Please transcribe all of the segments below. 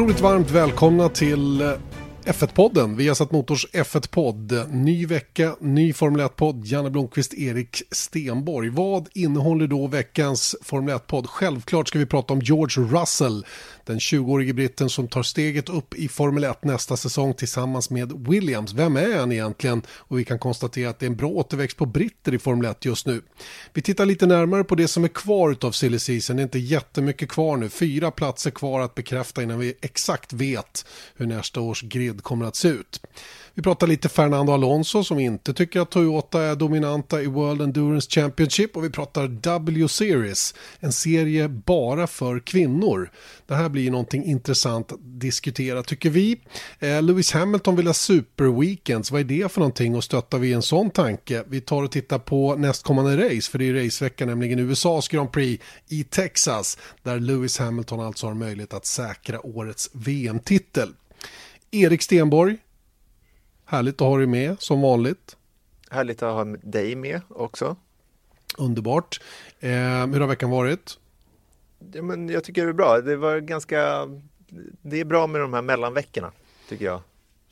Otroligt varmt välkomna till eh, F1-podden, vi har satt Motors F1-podd. Ny vecka, ny Formel 1-podd, Janne Blomqvist, Erik Stenborg. Vad innehåller då veckans Formel 1-podd? Självklart ska vi prata om George Russell, den 20-årige britten som tar steget upp i Formel 1 nästa säsong tillsammans med Williams. Vem är han egentligen? Och vi kan konstatera att det är en bra återväxt på britter i Formel 1 just nu. Vi tittar lite närmare på det som är kvar av silly season. Det är inte jättemycket kvar nu. Fyra platser kvar att bekräfta innan vi exakt vet hur nästa års grid kommer att se ut. Vi pratar lite Fernando Alonso som inte tycker att Toyota är dominanta i World Endurance Championship och vi pratar W-Series, en serie bara för kvinnor. Det här blir någonting intressant att diskutera tycker vi. Eh, Lewis Hamilton vill ha Super Weekends, vad är det för någonting och stöttar vi en sån tanke? Vi tar och tittar på nästkommande race, för det är racevecka, nämligen USAs Grand Prix i Texas, där Lewis Hamilton alltså har möjlighet att säkra årets VM-titel. Erik Stenborg, Härligt att ha dig med som vanligt. Härligt att ha dig med också. Underbart. Eh, hur har veckan varit? Ja, men jag tycker det är bra. Det var ganska Det är bra med de här mellanveckorna tycker jag.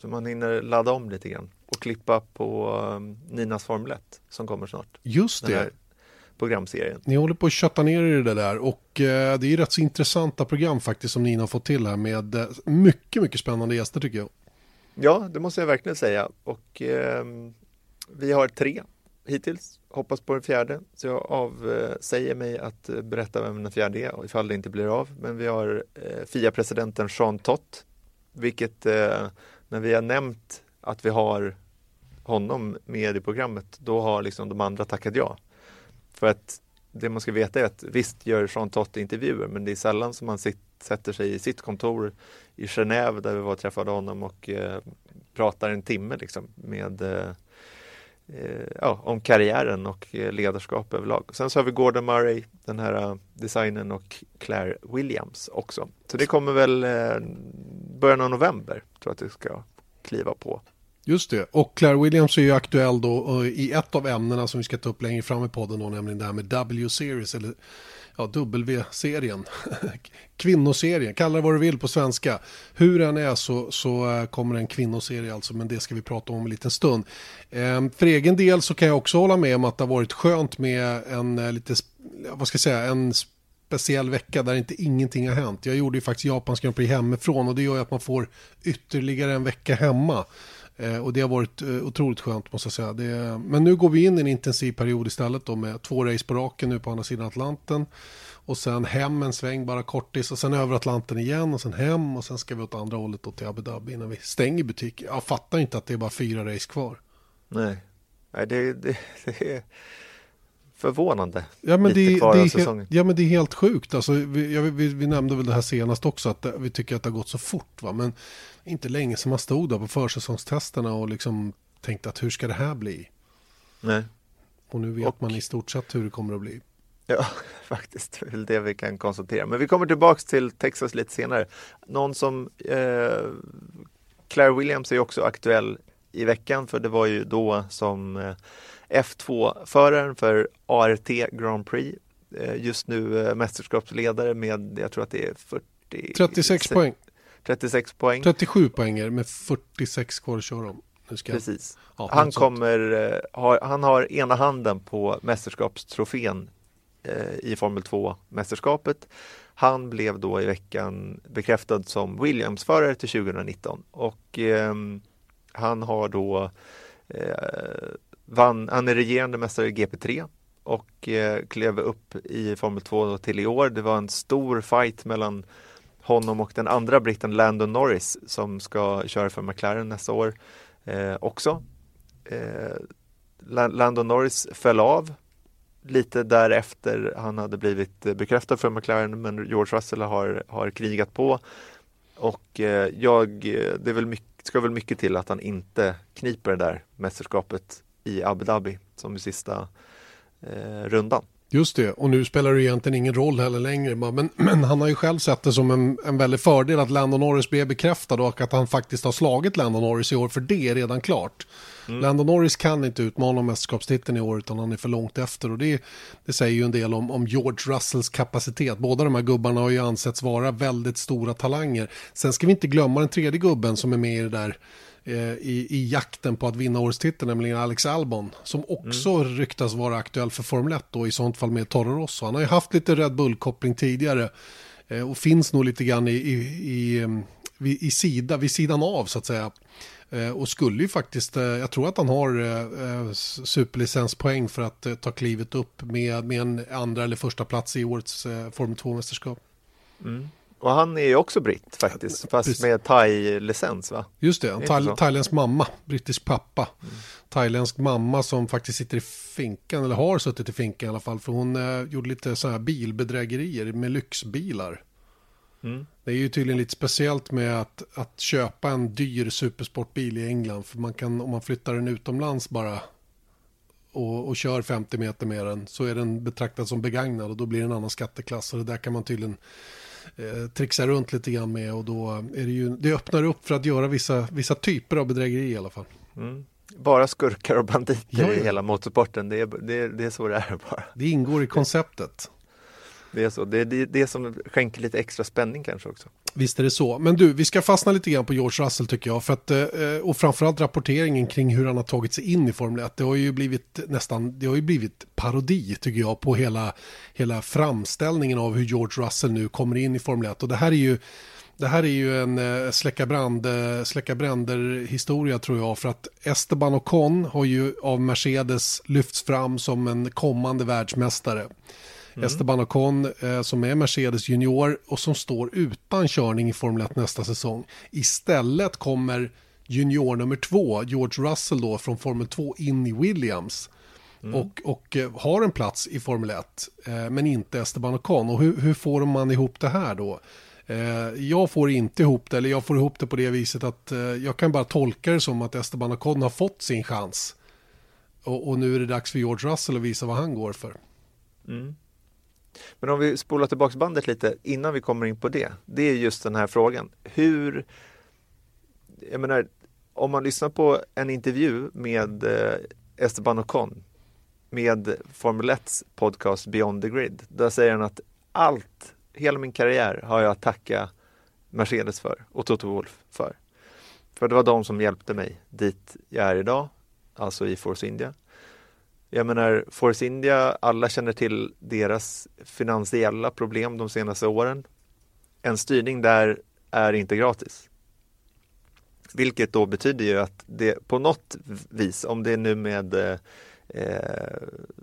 Så man hinner ladda om lite grann och klippa på um, Ninas Formel 1 som kommer snart. Just det. Programserien. Ni håller på att kötta ner i det där och eh, det är rätt så intressanta program faktiskt som Nina har fått till här med eh, mycket, mycket spännande gäster tycker jag. Ja, det måste jag verkligen säga. Och eh, vi har tre hittills. Hoppas på den fjärde. Så jag avsäger mig att eh, berätta vem den fjärde är ifall det inte blir av. Men vi har eh, FIA-presidenten Jean Tott. Vilket eh, när vi har nämnt att vi har honom med i programmet, då har liksom de andra tackat ja. För att det man ska veta är att visst gör Jean Tott intervjuer, men det är sällan som man sitter sätter sig i sitt kontor i Genève där vi var och träffade honom och eh, pratar en timme liksom med eh, eh ja, om karriären och eh, ledarskap överlag. Sen så har vi Gordon Murray, den här designern, designen och Claire Williams också. Så det kommer väl eh, början av november, tror jag att det ska kliva på. Just det, och Claire Williams är ju aktuell då i ett av ämnena som vi ska ta upp längre fram i podden då, nämligen det här med W-series eller ja, W-serien, kvinnoserien, kalla det vad du vill på svenska. Hur den är så, så eh, kommer en kvinnoserie alltså, men det ska vi prata om en liten stund. Ehm, för egen del så kan jag också hålla med om att det har varit skönt med en eh, lite, vad ska jag säga, en speciell vecka där inte ingenting har hänt. Jag gjorde ju faktiskt Japans Grand Prix hemifrån och det gör ju att man får ytterligare en vecka hemma. Eh, och det har varit eh, otroligt skönt måste jag säga. Det, men nu går vi in i en intensiv period istället då med två race på raken nu på andra sidan Atlanten. Och sen hem en sväng bara kortis och sen över Atlanten igen och sen hem och sen ska vi åt andra hållet då till Abu Dhabi innan vi stänger butiken. Jag fattar inte att det är bara fyra race kvar. Nej, Nej det, det, det är förvånande. Ja men, det, det är ja men det är helt sjukt. Alltså, vi, vi, vi, nämnde väl det här senast också att vi tycker att det har gått så fort. Va? Men inte länge som man stod där på försäsongstesterna och liksom tänkte att hur ska det här bli? Nej. Och nu vet och... man i stort sett hur det kommer att bli. Ja, faktiskt. Det är det vi kan konstatera. Men vi kommer tillbaks till Texas lite senare. Någon som eh, Claire Williams är också aktuell i veckan för det var ju då som eh, F2-föraren för ART Grand Prix eh, just nu eh, mästerskapsledare med, jag tror att det är 40... 36 poäng. 36 poäng. 37 poänger med 46 kvar att köra om. Precis. Ja, han, kommer, eh, ha, han har ena handen på mästerskapstrofén eh, i Formel 2-mästerskapet. Han blev då i veckan bekräftad som Williams-förare till 2019 och eh, han har då eh, vann, han är regerande mästare i GP3 och eh, klev upp i Formel 2 till i år. Det var en stor fight mellan honom och den andra britten Landon Norris som ska köra för McLaren nästa år eh, också. Eh, Landon Norris föll av lite därefter han hade blivit eh, bekräftad för McLaren men George Russell har, har krigat på och eh, jag, eh, det är väl mycket, ska väl mycket till att han inte kniper det där mästerskapet i Abu Dhabi som i sista eh, rundan. Just det, och nu spelar det egentligen ingen roll heller längre. Men, men han har ju själv sett det som en, en väldig fördel att Landon Norris blev bekräftad och att han faktiskt har slagit Landon Norris i år, för det är redan klart. Mm. Landon Norris kan inte utmana mästerskapstiteln i år utan han är för långt efter och det, det säger ju en del om, om George Russells kapacitet. Båda de här gubbarna har ju ansetts vara väldigt stora talanger. Sen ska vi inte glömma den tredje gubben som är med i det där i, i jakten på att vinna årets titel, nämligen Alex Albon, som också mm. ryktas vara aktuell för Formel 1 och i sånt fall med Toro Rosso. Han har ju haft lite Red Bull-koppling tidigare eh, och finns nog lite grann i, i, i, i, i sida, vid sidan av så att säga. Eh, och skulle ju faktiskt, eh, jag tror att han har eh, superlicenspoäng för att ta klivet upp med, med en andra eller första plats i årets Formel 2-mästerskap. Mm. Och han är ju också britt faktiskt, fast Precis. med thai-licens va? Just det, thai thailändsk mamma, brittisk pappa. Mm. Thailändsk mamma som faktiskt sitter i finkan, eller har suttit i finkan i alla fall, för hon eh, gjorde lite så här bilbedrägerier med lyxbilar. Mm. Det är ju tydligen lite speciellt med att, att köpa en dyr supersportbil i England. För man kan, om man flyttar den utomlands bara och, och kör 50 meter med den så är den betraktad som begagnad och då blir det en annan skatteklass. Och det där kan man tydligen eh, trixa runt lite grann med och då är det ju, det öppnar upp för att göra vissa, vissa typer av bedrägeri i alla fall. Mm. Bara skurkar och banditer ja, i hela motorsporten, det är, det, det är så det är bara. Det ingår i konceptet. Det är så, det är det, det som skänker lite extra spänning kanske också. Visst är det så. Men du, vi ska fastna lite grann på George Russell tycker jag. För att, eh, och framförallt rapporteringen kring hur han har tagit sig in i Formel 1. Det har ju blivit nästan, det har ju blivit parodi tycker jag på hela, hela framställningen av hur George Russell nu kommer in i Formel 1. Och det här är ju det här är ju en eh, släcka, brand, eh, släcka bränder historia tror jag. För att Esteban Ocon har ju av Mercedes lyfts fram som en kommande världsmästare. Mm. Esteban Ocon eh, som är Mercedes junior och som står utan körning i Formel 1 nästa säsong. Istället kommer junior nummer två, George Russell då från Formel 2 in i Williams. Mm. Och, och eh, har en plats i Formel 1 eh, men inte Esteban Ocon. Och hur, hur får man ihop det här då? Eh, jag får inte ihop det, eller jag får ihop det på det viset att eh, jag kan bara tolka det som att Esteban Ocon har fått sin chans. Och, och, nu är det dags för George Russell att visa vad han går för. Mm. Men om vi spolar tillbaka bandet lite innan vi kommer in på det. Det är just den här frågan. Hur, jag menar, om man lyssnar på en intervju med eh, Esteban Ocon med Formel 1 podcast Beyond the Grid. Där säger han att allt, hela min karriär har jag att tacka Mercedes för och Toto Wolf för. För det var de som hjälpte mig dit jag är idag, alltså i Force India. Jag menar, Force India, alla känner till deras finansiella problem de senaste åren. En styrning där är inte gratis. Vilket då betyder ju att det på något vis, om det är nu med eh,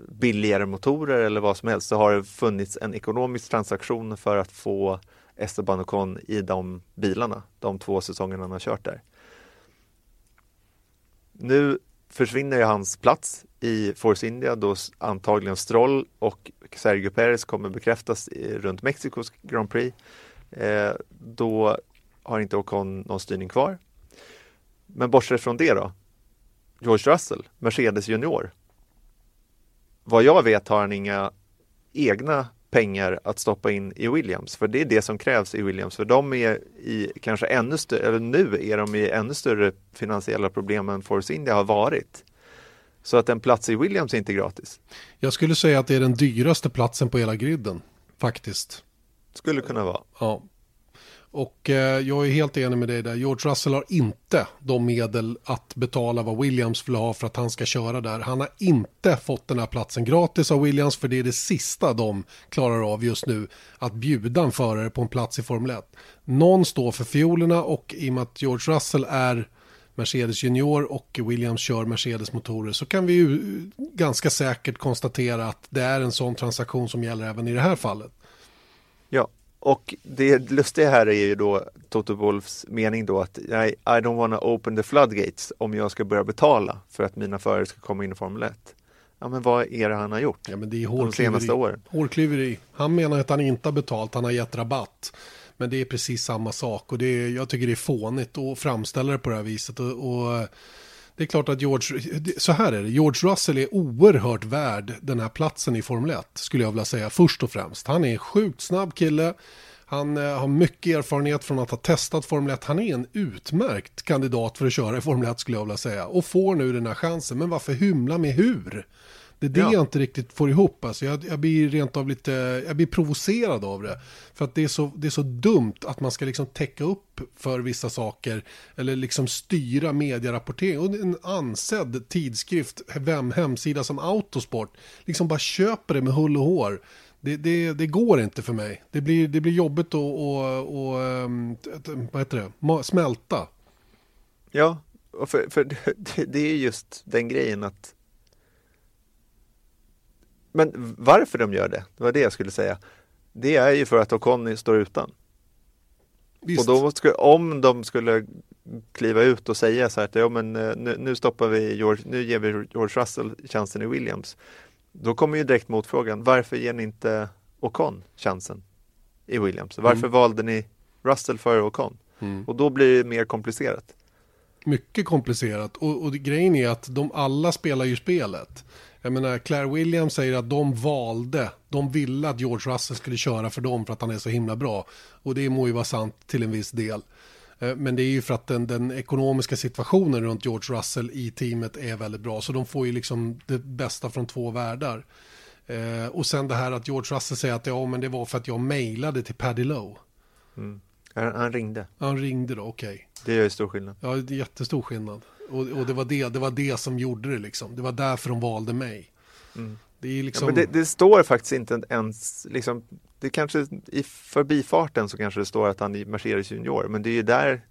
billigare motorer eller vad som helst, så har det funnits en ekonomisk transaktion för att få Esteban Ocon i de bilarna, de två säsongerna han har kört där. Nu försvinner ju hans plats i Force India då antagligen Stroll och Sergio Perez kommer bekräftas runt Mexikos Grand Prix. Eh, då har inte Ocon någon styrning kvar. Men bortsett från det då? George Russell, Mercedes junior. Vad jag vet har han inga egna pengar att stoppa in i Williams, för det är det som krävs i Williams, för de är i kanske ännu större, eller nu är de i ännu större finansiella problem än Force India har varit. Så att en plats i Williams är inte gratis. Jag skulle säga att det är den dyraste platsen på hela griden, faktiskt. Skulle kunna vara. Ja. Och eh, jag är helt enig med dig där. George Russell har inte de medel att betala vad Williams vill ha för att han ska köra där. Han har inte fått den här platsen gratis av Williams för det är det sista de klarar av just nu. Att bjuda en förare på en plats i Formel 1. Någon står för fiolerna och i och med att George Russell är Mercedes Junior och Williams kör Mercedes motorer så kan vi ju ganska säkert konstatera att det är en sån transaktion som gäller även i det här fallet. Ja, och det lustiga här är ju då Toto Wolfs mening då att I, I don't wanna open the floodgates om jag ska börja betala för att mina förare ska komma in i Formel 1. Ja men vad är det han har gjort? Ja men det är hårklyveri. De senaste åren. Hårklyveri. Han menar att han inte har betalt, han har gett rabatt. Men det är precis samma sak och det är, jag tycker det är fånigt att framställa det på det här viset. Och, och det är klart att George, så här är det, George Russell är oerhört värd den här platsen i Formel 1, skulle jag vilja säga, först och främst. Han är en sjukt snabb kille, han eh, har mycket erfarenhet från att ha testat Formel 1. Han är en utmärkt kandidat för att köra i Formel 1 skulle jag vilja säga. Och får nu den här chansen. Men varför hymla med hur? Det är det ja. jag inte riktigt får ihop. Alltså jag, jag blir rent av lite, jag blir provocerad av det. För att det är, så, det är så dumt att man ska liksom täcka upp för vissa saker. Eller liksom styra medierapportering. Och en ansedd tidskrift, vem, hemsida som Autosport, liksom bara köper det med hull och hår. Det, det, det, går inte för mig. Det blir, det blir jobbigt att och, och, ehm, vad heter det? smälta. Ja, för, för det, det är just den grejen att men varför de gör det, det var det jag skulle säga. Det är ju för att Ocon står utan. Visst. Och då skulle, om de skulle kliva ut och säga så här att ja, men eh, nu, nu stoppar vi George, nu ger vi George Russell chansen i Williams. Då kommer ju direkt motfrågan, varför ger ni inte Ocon chansen i Williams? Varför mm. valde ni Russell före Ocon? Mm. Och då blir det mer komplicerat. Mycket komplicerat och, och grejen är att de alla spelar ju spelet. Jag menar, Claire Williams säger att de valde, de ville att George Russell skulle köra för dem för att han är så himla bra. Och det må ju vara sant till en viss del. Eh, men det är ju för att den, den, ekonomiska situationen runt George Russell i teamet är väldigt bra. Så de får ju liksom det bästa från två världar. Eh, och sen det här att George Russell säger att ja, men det var för att jag mejlade till Paddy Lowe. Mm. Han, han, ringde. Han ringde då, okej. Okay. Det gör ju stor skillnad. Ja, det är jättestor skillnad. Och, och, det, var det, det var det som gjorde det liksom. Det var därför de valde mig. Mm. Det, liksom... Ja, men det, det, står faktiskt inte ens, liksom, det kanske i förbifarten så kanske det står att han är Mercedes junior, men det är ju där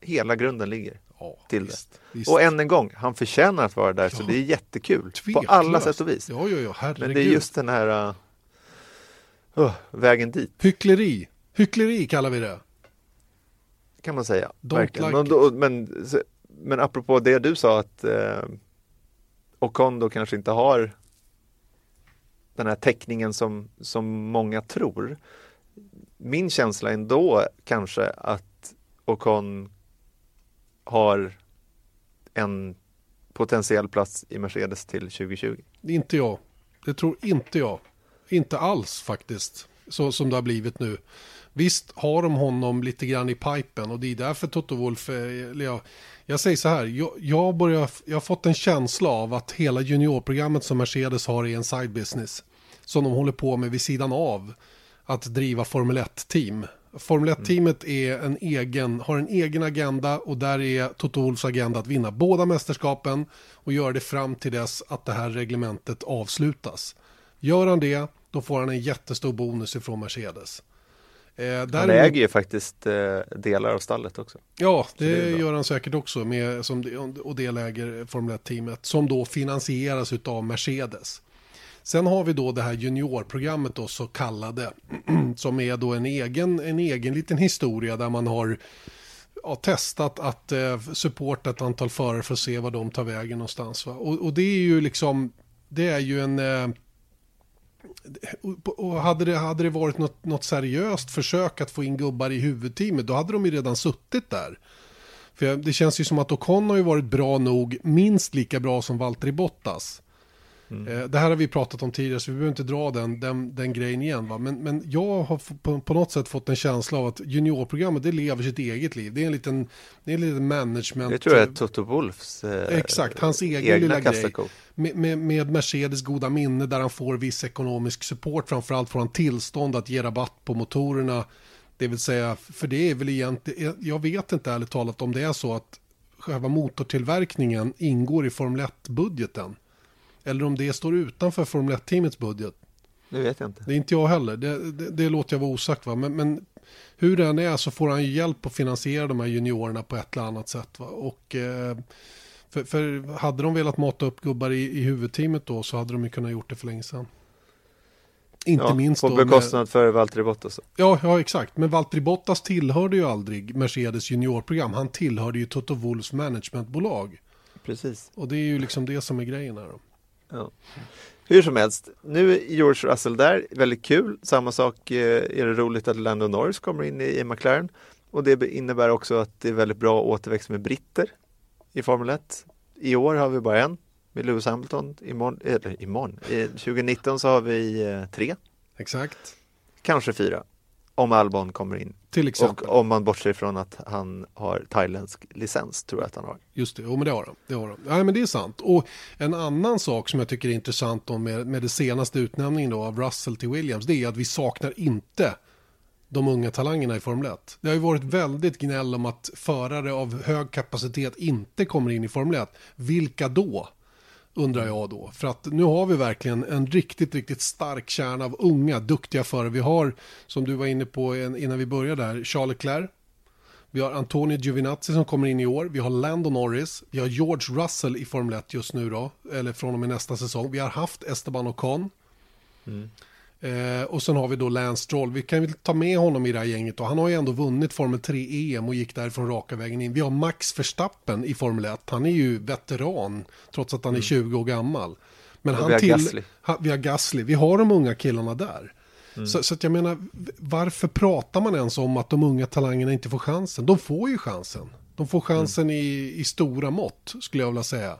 hela grunden ligger. Ja, till visst, det. Visst. Och än en gång, han förtjänar att vara där, ja, så det är jättekul tveklöst. på alla sätt och vis. Ja, ja, ja, herregud. Men det är just den här uh, vägen dit. Hyckleri, hyckleri kallar vi det. Kan man säga. Like men, men, men apropå det du sa att eh, Ocon då kanske inte har den här täckningen som, som många tror. Min känsla ändå kanske att Ocon har en potentiell plats i Mercedes till 2020. Inte jag. Det tror inte jag. Inte alls faktiskt. Så som det har blivit nu. Visst har de honom lite grann i pipen och det är därför Toto Wolf, eh, jag, jag säger så här, jag, jag, börjar, jag har fått en känsla av att hela juniorprogrammet som Mercedes har är en side business. Som de håller på med vid sidan av att driva Formel 1-team. Formel 1-teamet är en egen, har en egen agenda och där är Toto Wolfs agenda att vinna båda mästerskapen och göra det fram till dess att det här reglementet avslutas. Gör han det, då får han en jättestor bonus ifrån Mercedes. Eh, han äger ju faktiskt eh, delar av stallet också. Ja, det, det gör han säkert också med, som, och deläger Formel 1-teamet som då finansieras av Mercedes. Sen har vi då det här juniorprogrammet då så kallade som är då en egen, en egen liten historia där man har ja, testat att eh, supporta ett antal förare för att se vad de tar vägen någonstans. Och, och det är ju liksom, det är ju en eh, och hade det, hade det varit något, något seriöst försök att få in gubbar i huvudteamet, då hade de ju redan suttit där. För det känns ju som att Ocon har ju varit bra nog, minst lika bra som Valtteri Bottas. Mm. Eh, det här har vi pratat om tidigare så vi behöver inte dra den, den, den grejen igen. Va? Men, men jag har på, på, något sätt fått en känsla av att juniorprogrammet det lever sitt eget liv. Det är en liten, det är en liten management. Det tror jag är Toto Wolfs eh, Exakt, hans egen lilla grej. Med, med, med, Mercedes goda minne där han får viss ekonomisk support. Framförallt får han tillstånd att ge rabatt på motorerna. Det vill säga, för det är väl egentligen, jag vet inte ärligt talat om det är så att själva motortillverkningen ingår i Formel 1-budgeten. Eller om det står utanför Formel 1-teamets budget. Det vet jag inte. Det är inte jag heller. Det, det, det låter jag vara osagt. Va? Men, men hur det än är så får han ju hjälp att finansiera de här juniorerna på ett eller annat sätt. Va? Och, eh, för, för, hade de velat mata upp gubbar i, i huvudteamet då så hade de ju kunnat gjort det för länge sedan. Inte ja, minst på bekostnad med... för Valtteri Bottas. Ja, ja, exakt. Men Valtteri Bottas tillhörde ju aldrig Mercedes juniorprogram. Han tillhörde ju Toto Wolfs managementbolag. Precis. Och det är ju liksom det som är grejen här. Då. Ja. Hur som helst, nu är George Russell där, väldigt kul. Samma sak eh, är det roligt att Lando Norris kommer in i McLaren. Och det innebär också att det är väldigt bra återväxt med britter i Formel 1. I år har vi bara en med Lewis Hamilton. Imorgon, eller imorgon. I 2019 så har vi eh, tre. Exakt. Kanske fyra. Om Albon kommer in. Till exempel. Och om man bortser från att han har thailändsk licens, tror jag att han har. Just det, jo, men det har han. Det har han. Ja, men det är sant. Och en annan sak som jag tycker är intressant då med, med det senaste utnämningen då av Russell till Williams, det är att vi saknar inte de unga talangerna i Formel 1. Det har ju varit väldigt gnäll om att förare av hög kapacitet inte kommer in i Formel 1. Vilka då? Undrar jag då. För att nu har vi verkligen en riktigt, riktigt stark kärna av unga, duktiga förare. Vi har, som du var inne på innan vi började där, Charles Leclerc. Vi har Antonio Giovinazzi som kommer in i år. Vi har Lando Norris. Vi har George Russell i Formel 1 just nu då. Eller från och med nästa säsong. Vi har haft Esteban Ocon. Mm. Eh, och sen har vi då Lance Stroll. Vi kan väl ta med honom i det här gänget. Och han har ju ändå vunnit Formel 3 EM och gick därifrån raka vägen in. Vi har Max Verstappen i Formel 1. Han är ju veteran trots att han är 20 mm. år gammal. Men han vi har till, Gasly. Ha, vi har Gasly. Vi har de unga killarna där. Mm. Så, så att jag menar, varför pratar man ens om att de unga talangerna inte får chansen? De får ju chansen. De får chansen mm. i, i stora mått, skulle jag vilja säga.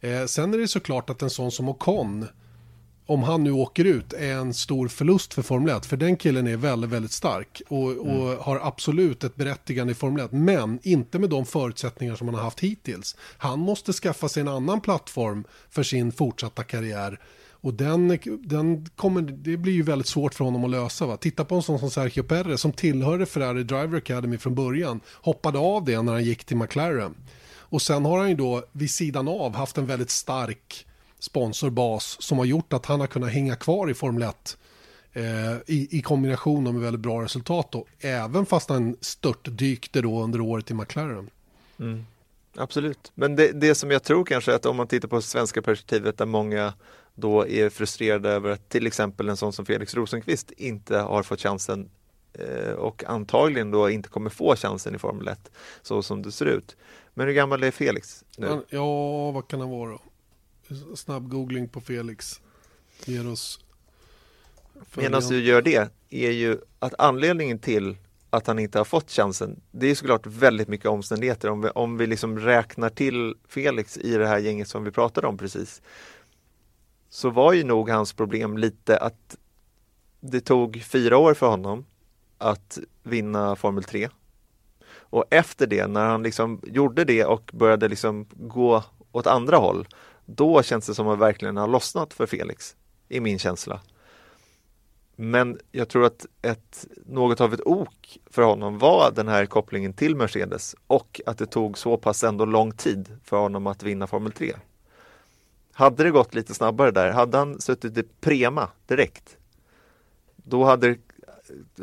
Eh, sen är det såklart att en sån som Ocon om han nu åker ut är en stor förlust för Formel 1. För den killen är väldigt, väldigt stark och, och mm. har absolut ett berättigande i Formel 1. Men inte med de förutsättningar som han har haft hittills. Han måste skaffa sig en annan plattform för sin fortsatta karriär. Och den, den kommer, det blir ju väldigt svårt för honom att lösa. Va? Titta på en sån som Sergio Perez som tillhörde Ferrari Driver Academy från början. Hoppade av det när han gick till McLaren. Och sen har han ju då vid sidan av haft en väldigt stark sponsorbas som har gjort att han har kunnat hänga kvar i Formel 1 eh, i, i kombination med väldigt bra resultat då, även fast han störtdykte då under året i McLaren. Mm. Absolut, men det, det som jag tror kanske är att om man tittar på svenska perspektivet där många då är frustrerade över att till exempel en sån som Felix Rosenqvist inte har fått chansen eh, och antagligen då inte kommer få chansen i Formel 1 så som det ser ut. Men hur gammal är Felix nu? Ja, vad kan han vara? Snabb googling på Felix ger oss Medan du gör det är ju att anledningen till att han inte har fått chansen, det är såklart väldigt mycket omständigheter. Om vi, om vi liksom räknar till Felix i det här gänget som vi pratade om precis, så var ju nog hans problem lite att det tog fyra år för honom att vinna Formel 3. Och efter det, när han liksom gjorde det och började liksom gå åt andra håll, då känns det som att verkligen har lossnat för Felix, i min känsla. Men jag tror att ett, något av ett ok för honom var den här kopplingen till Mercedes och att det tog så pass ändå lång tid för honom att vinna Formel 3. Hade det gått lite snabbare där, hade han suttit i Prema direkt, då hade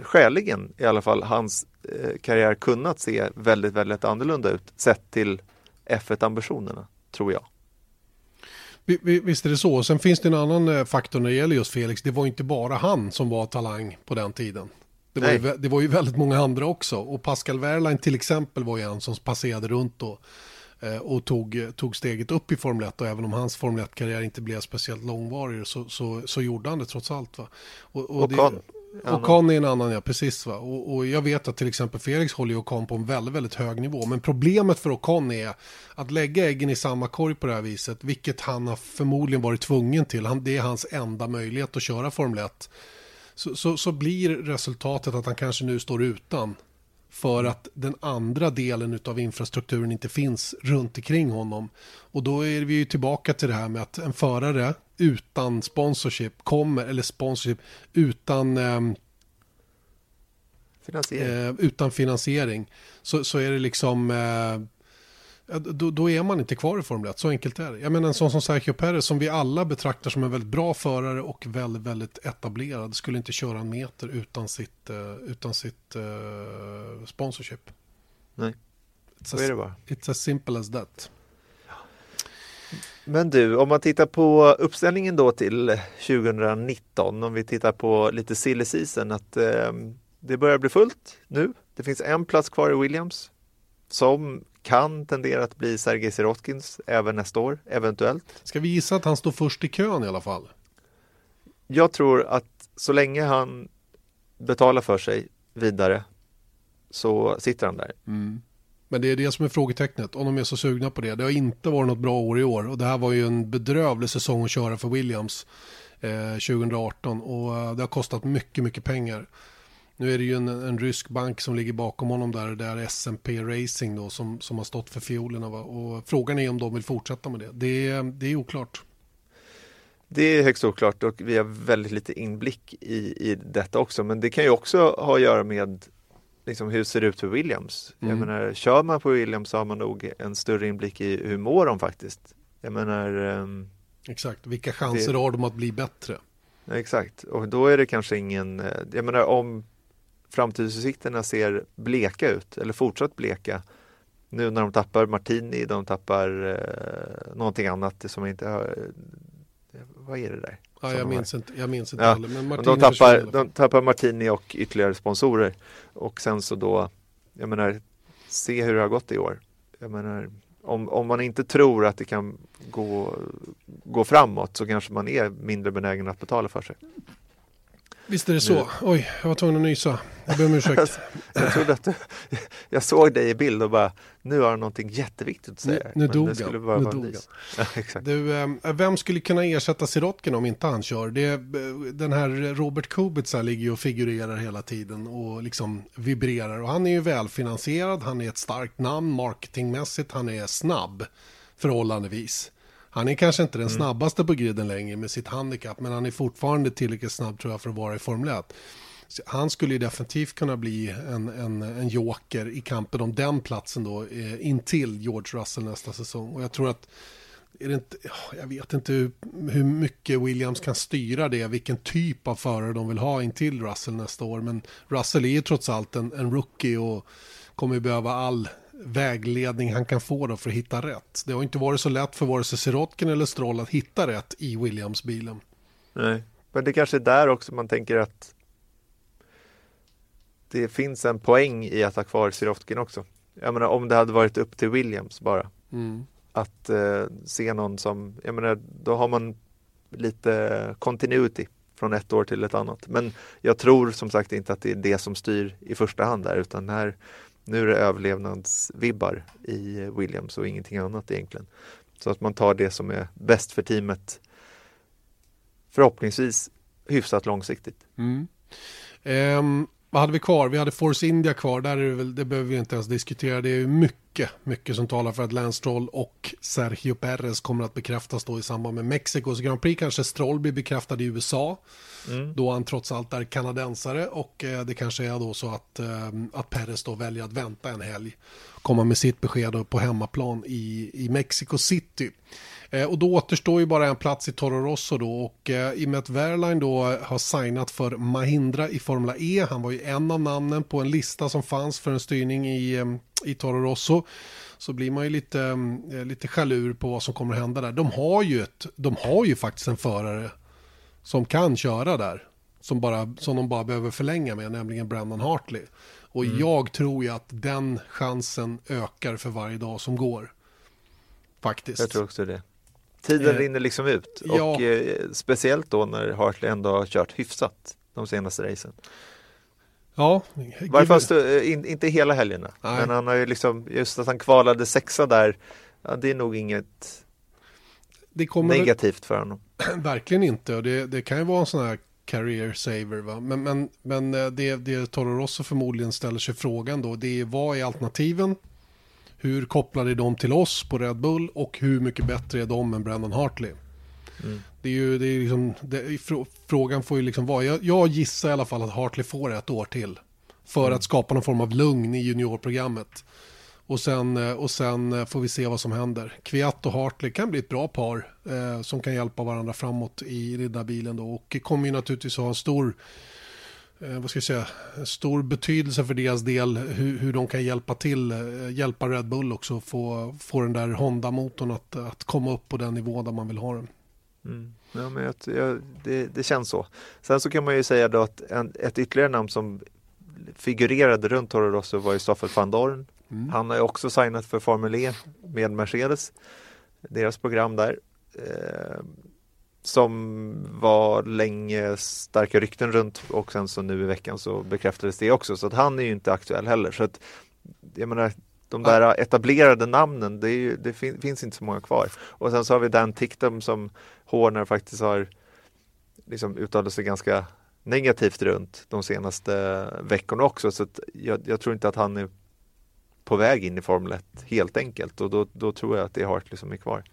skäligen i alla fall hans eh, karriär kunnat se väldigt, väldigt annorlunda ut sett till F1-ambitionerna, tror jag. Visst är det så. Sen finns det en annan eh, faktor när det gäller just Felix. Det var inte bara han som var talang på den tiden. Det var, ju, det var ju väldigt många andra också. Och Pascal Wehrlein till exempel var ju en som passerade runt då. Eh, och tog, tog steget upp i Formel 1 och även om hans Formel 1-karriär inte blev speciellt långvarig så, så, så gjorde han det trots allt. Va? Och, och, och det, Ocon är en annan, ja precis. Va? Och, och, jag vet att till exempel Felix håller ju Ocon på en väldigt, väldigt hög nivå. Men problemet för Ocon är att lägga äggen i samma korg på det här viset, vilket han har förmodligen varit tvungen till. Han, det är hans enda möjlighet att köra Formel 1. Så, så, så blir resultatet att han kanske nu står utan för att den andra delen av infrastrukturen inte finns runt omkring honom. Och då är vi ju tillbaka till det här med att en förare utan sponsorship kommer, eller sponsorship utan eh, finansiering. Eh, utan finansiering så, så är det liksom eh, då, då, är man inte kvar i Formel 1, så enkelt är det. Jag menar en sån som Sergio Perez som vi alla betraktar som en väldigt bra förare och väldigt, väldigt etablerad skulle inte köra en meter utan sitt, uh, utan sitt uh, sponsorship. Nej, så är det bara. It's as simple as that. Men du, om man tittar på uppställningen då till 2019, om vi tittar på lite silly season, att eh, det börjar bli fullt nu. Det finns en plats kvar i Williams som kan tendera att bli Sergej Sirotkins även nästa år, eventuellt. Ska vi gissa att han står först i kön i alla fall? Jag tror att så länge han betalar för sig vidare så sitter han där. Mm. Men det är det som är frågetecknet, om de är så sugna på det. Det har inte varit något bra år i år och det här var ju en bedrövlig säsong att köra för Williams eh, 2018 och eh, det har kostat mycket, mycket pengar. Nu är det ju en, en rysk bank som ligger bakom honom där, det är S&P Racing då som, som har stått för fiolerna. Va? Och frågan är om de vill fortsätta med det. Det, det är oklart. Det är högst oklart och vi har väldigt lite inblick i, i detta också. Men det kan ju också ha att göra med liksom, hur det ser ut för Williams. Mm. Jag menar, kör man på Williams så har man nog en större inblick i hur mår de faktiskt. Jag menar... Um, exakt, vilka chanser det, har de att bli bättre? Exakt, och då är det kanske ingen... Eh, jag menar om framtidsutsikterna ser bleka ut eller fortsatt bleka nu när de tappar Martini, de tappar eh, någonting annat som inte har vad är det där? Ja, jag, minns inte, jag minns inte ja. heller. Men Martini de, tappar, de tappar Martini och ytterligare sponsorer. Och sen så då, jag menar, se hur det har gått i år. Jag menar, om, om man inte tror att det kan gå, gå framåt så kanske man är mindre benägen att betala för sig. Visst är det så. Nu. Oj, jag var tvungen att nysa. Jag ber om ursäkt. jag, trodde att du, jag såg dig i bild och bara, nu har han någonting jätteviktigt att säga. Nu, nu dog han. Nu dog ja, exakt. Du, äh, vem skulle kunna ersätta Sirotkin om inte han kör? Det, den här Robert Kubica ligger ju och figurerar hela tiden och liksom vibrerar. Och han är ju välfinansierad, han är ett starkt namn marketingmässigt, han är snabb förhållandevis. Han är kanske inte den mm. snabbaste på griden längre med sitt handikapp, men han är fortfarande tillräckligt snabb tror jag för att vara i Formel 1. Han skulle ju definitivt kunna bli en, en, en joker i kampen om den platsen då eh, intill George Russell nästa säsong. Och jag tror att är det inte, jag vet inte hur, hur, mycket Williams kan styra det, vilken typ av förare de vill ha intill Russell nästa år. Men Russell är ju trots allt en, en rookie och kommer behöva all vägledning han kan få då för att hitta rätt. Det har inte varit så lätt för vare sig Sirotkin eller Stroll att hitta rätt i Williams-bilen. Nej, men det kanske är där också man tänker att det finns en poäng i att ha kvar Sirotkin också. Jag menar om det hade varit upp till Williams bara. Mm. Att eh, se någon som, jag menar då har man lite continuity från ett år till ett annat. Men jag tror som sagt inte att det är det som styr i första hand där utan här nu är det överlevnadsvibbar i Williams och ingenting annat egentligen. Så att man tar det som är bäst för teamet förhoppningsvis hyfsat långsiktigt. Mm. Um, vad hade vi kvar? Vi hade Force India kvar. Där är det, väl, det behöver vi inte ens diskutera. Det är mycket, mycket som talar för att Lance Stroll och Sergio Perez kommer att bekräftas då i samband med Mexikos Grand Prix. Kanske Stroll blir bekräftad i USA. Mm. Då han trots allt är kanadensare och eh, det kanske är då så att, eh, att Perez då väljer att vänta en helg. Komma med sitt besked på hemmaplan i, i Mexico City. Eh, och då återstår ju bara en plats i Toro Rosso då och eh, i och med att Wehrlein då har signat för Mahindra i Formula E, han var ju en av namnen på en lista som fanns för en styrning i, eh, i Toro Rosso så blir man ju lite, lite jalur på vad som kommer att hända där. De har ju, ett, de har ju faktiskt en förare som kan köra där. Som, bara, som de bara behöver förlänga med, nämligen Brandon Hartley. Och mm. jag tror ju att den chansen ökar för varje dag som går. Faktiskt. Jag tror också det. Tiden eh, rinner liksom ut ja. och eh, speciellt då när Hartley ändå har kört hyfsat de senaste racen. Ja. Varför fast, eh, in, inte hela helgerna, Nej. men han har ju liksom, just att han kvalade sexa där, ja, det är nog inget negativt väl, för honom. Verkligen inte, och det, det kan ju vara en sån här career saver. Va? Men, men, men eh, det, det Toro Rosso förmodligen ställer sig frågan då, det är vad är alternativen? Hur kopplade är de till oss på Red Bull och hur mycket bättre är de än Brandon Hartley? Mm. Det är ju, det är liksom, det, frågan får ju liksom vara, jag, jag, gissar i alla fall att Hartley får ett år till. För mm. att skapa någon form av lugn i juniorprogrammet. Och sen, eh, och sen eh, får vi se vad som händer. Kviat och Hartley kan bli ett bra par eh, som kan hjälpa varandra framåt i den där bilen då. Och kommer ju naturligtvis ha en stor vad ska jag säga, stor betydelse för deras del hur, hur de kan hjälpa till, eh, hjälpa Red Bull också få, få den där Honda-motorn att, att komma upp på den nivå där man vill ha den. Mm. Ja, men jag, jag, det, det, känns så. Sen så kan man ju säga då att en, ett ytterligare namn som figurerade runt Toro Rosso var ju Stoffel van Dorn. Mm. Han har ju också signat för Formel E med Mercedes, deras program där. Som var länge starka rykten runt och sen så nu i veckan så bekräftades det också så att han är ju inte aktuell heller. Så att, jag menar, De där etablerade namnen, det, ju, det fin finns inte så många kvar. Och sen så har vi Dan Ticktum som Horner faktiskt har liksom uttalat sig ganska negativt runt de senaste veckorna också. Så jag, jag, tror inte att han är på väg in i Formel 1 helt enkelt och då, då tror jag att det är Hartley som är kvar.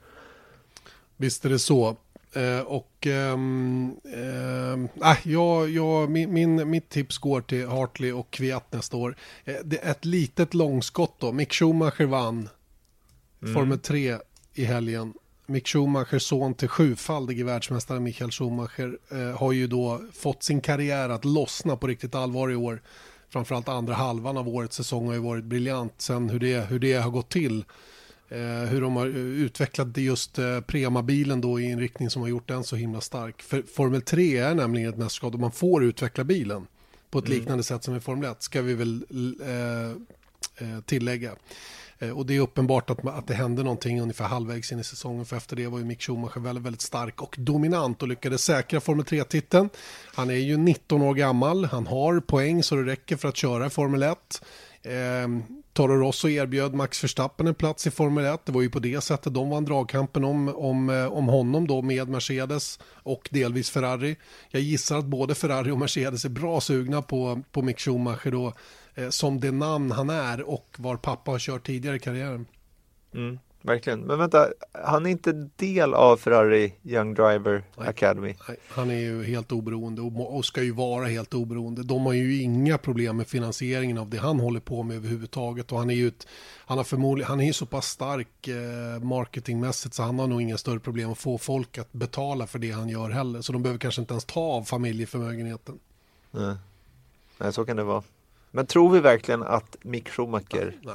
Visst är det så. Eh, och ehm, eh, jag, jag, min, min, mitt tips går till Hartley och Kviat nästa år. Eh, det är ett litet långskott då. Mick Schumacher vann mm. Formel 3 i helgen. Mick Schumachers son till sjufaldige världsmästare Michael Schumacher eh, har ju då fått sin karriär att lossna på riktigt allvar i år. Framförallt andra halvan av årets säsong har ju varit briljant. Sen hur det, hur det har gått till hur de har utvecklat just eh, Prema-bilen då i en riktning som har gjort den så himla stark. För Formel 3 är nämligen ett mästerskap där man får utveckla bilen på ett mm. liknande sätt som i Formel 1 ska vi väl eh, eh, tillägga. Eh, och det är uppenbart att, att det hände någonting ungefär halvvägs in i säsongen för efter det var ju Mick Schumacher väldigt, väldigt stark och dominant och lyckades säkra Formel 3-titeln. Han är ju 19 år gammal, han har poäng så det räcker för att köra Formel 1. Eh, Toro Rosso erbjöd Max Verstappen en plats i Formel 1. Det var ju på det sättet de vann dragkampen om, om, eh, om honom då med Mercedes och delvis Ferrari. Jag gissar att både Ferrari och Mercedes är bra sugna på, på Mick Schumacher då eh, som det namn han är och var pappa har kört tidigare i karriären. Mm verkligen. Men vänta, han är inte del av Ferrari Young Driver nej, Academy? Nej, han är ju helt oberoende och, och, ska ju vara helt oberoende. De har ju inga problem med finansieringen av det han håller på med överhuvudtaget och han är ju ett, han har förmodligen, han är ju så pass stark eh, marketingmässigt så han har nog inga större problem att få folk att betala för det han gör heller. Så de behöver kanske inte ens ta av familjeförmögenheten. Nej, nej så kan det vara. Men tror vi verkligen att Mick Schumacher nej, nej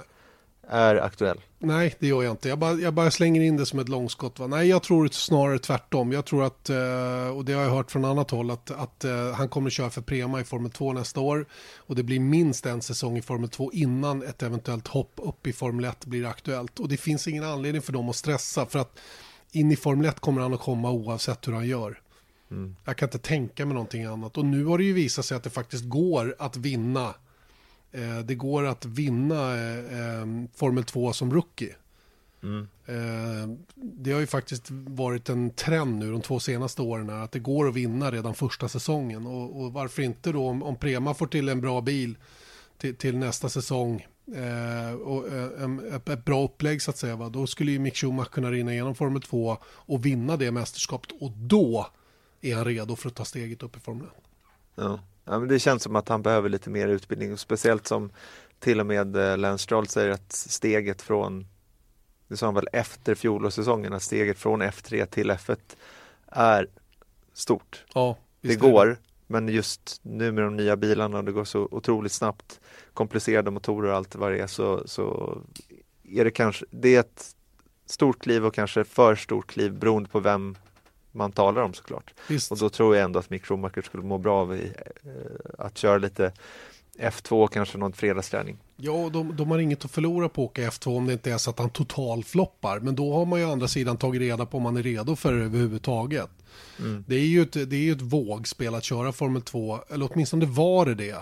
är aktuell? Nej, det gör jag inte. Jag bara, jag bara slänger in det som ett långskott. Va? Nej, jag tror snarare tvärtom. Jag tror att, eh, och det har jag hört från annat håll, att, att eh, han kommer köra för Prema i Formel 2 nästa år. Och det blir minst en säsong i Formel 2 innan ett eventuellt hopp upp i Formel 1 blir aktuellt. Och det finns ingen anledning för dem att stressa, för att in i Formel 1 kommer han att komma oavsett hur han gör. Mm. Jag kan inte tänka mig någonting annat. Och nu har det ju visat sig att det faktiskt går att vinna det går att vinna eh, Formel 2 som rookie. Mm. Eh, det har ju faktiskt varit en trend nu de två senaste åren att det går att vinna redan första säsongen. Och, och varför inte då om, om, Prema får till en bra bil till, till nästa säsong eh, och eh, ett, ett, bra upplägg så att säga. Va? Då skulle ju Mick Schumacher kunna rinna igenom Formel 2 och vinna det mästerskapet och då är han redo för att ta steget upp i Formel 1. Ja. Ja, men det känns som att han behöver lite mer utbildning, speciellt som till och med eh, Lance Stroll säger att steget från, det sa han väl efter fjolårssäsongen, att steget från F3 till F1 är stort. Ja, det går, det. men just nu med de nya bilarna, det går så otroligt snabbt, komplicerade motorer och allt vad det är, så, så är det kanske, det är ett stort kliv och kanske för stort kliv beroende på vem man talar om såklart. Visst. Och då tror jag ändå att Mick Schumacher skulle må bra av i, eh, att köra lite F2, kanske någon fredagsträning. Ja, de, de har inget att förlora på att åka F2 om det inte är så att han totalfloppar. Men då har man ju å andra sidan tagit reda på om man är redo för det överhuvudtaget. Mm. Det är ju ett, det är ett vågspel att köra Formel 2, eller åtminstone var det det.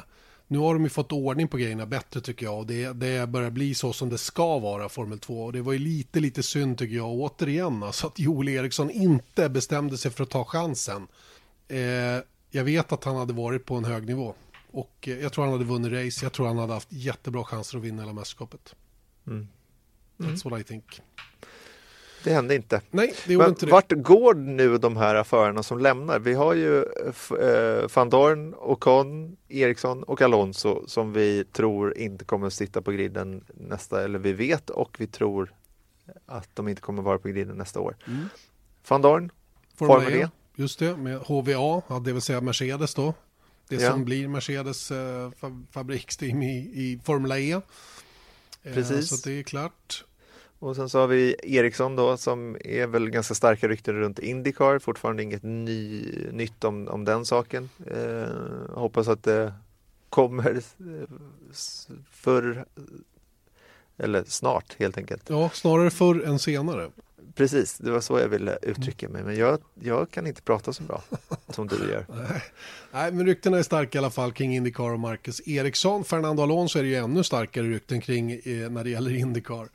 Nu har de ju fått ordning på grejerna bättre tycker jag och det, det börjar bli så som det ska vara Formel 2 och det var ju lite lite synd tycker jag återigen alltså att Joel Eriksson inte bestämde sig för att ta chansen. Eh, jag vet att han hade varit på en hög nivå och eh, jag tror han hade vunnit race, jag tror han hade haft jättebra chanser att vinna hela mästerskapet. Mm. Mm. That's what I think. Det hände inte. Nej, det gjorde Men inte det. Vart går nu de här förarna som lämnar? Vi har ju eh, van Dorn, Ocon, Eriksson och Alonso som vi tror inte kommer att sitta på griden nästa, eller vi vet och vi tror att de inte kommer vara på griden nästa år. Mm. Van Dorn, Formel E. Just det, med HVA, det vill säga Mercedes då. Det ja. som blir Mercedes eh, fabriksteam i, i Formula E. Eh, Precis. Så det är klart. Och sen så har vi Ericsson då som är väl ganska starka rykten runt Indycar. Fortfarande inget ny, nytt om, om den saken. Eh, hoppas att det kommer eh, förr eller snart helt enkelt. Ja, snarare förr än senare. precis, det var så jag ville uttrycka mig. Men jag, jag kan inte prata så bra som du gör. Nej, men ryktena är starka i alla fall kring Indycar och Marcus Eriksson. Fernando Alonso är det ju ännu starkare rykten kring eh, när det gäller Indycar.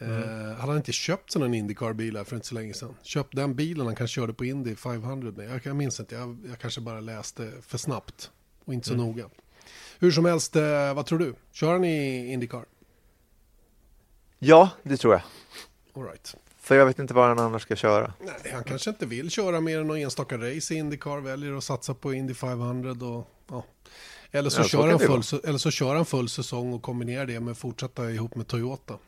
Mm. Han hade inte köpt sig någon Indycar-bil för inte så länge sedan. Köpt den bilen han kanske körde på Indy 500 med. Jag, jag minns inte, jag, jag, kanske bara läste för snabbt och inte så mm. noga. Hur som helst, eh, vad tror du? Kör han i Indycar? Ja, det tror jag. All right. För jag vet inte vad han annars ska köra. Nej, han kanske inte vill köra mer än någon enstaka race i Indycar, väljer att satsa på Indy 500 och ja. Eller så, ja, kör så han full, eller så kör han full säsong och kombinerar det med att fortsätta ihop med Toyota.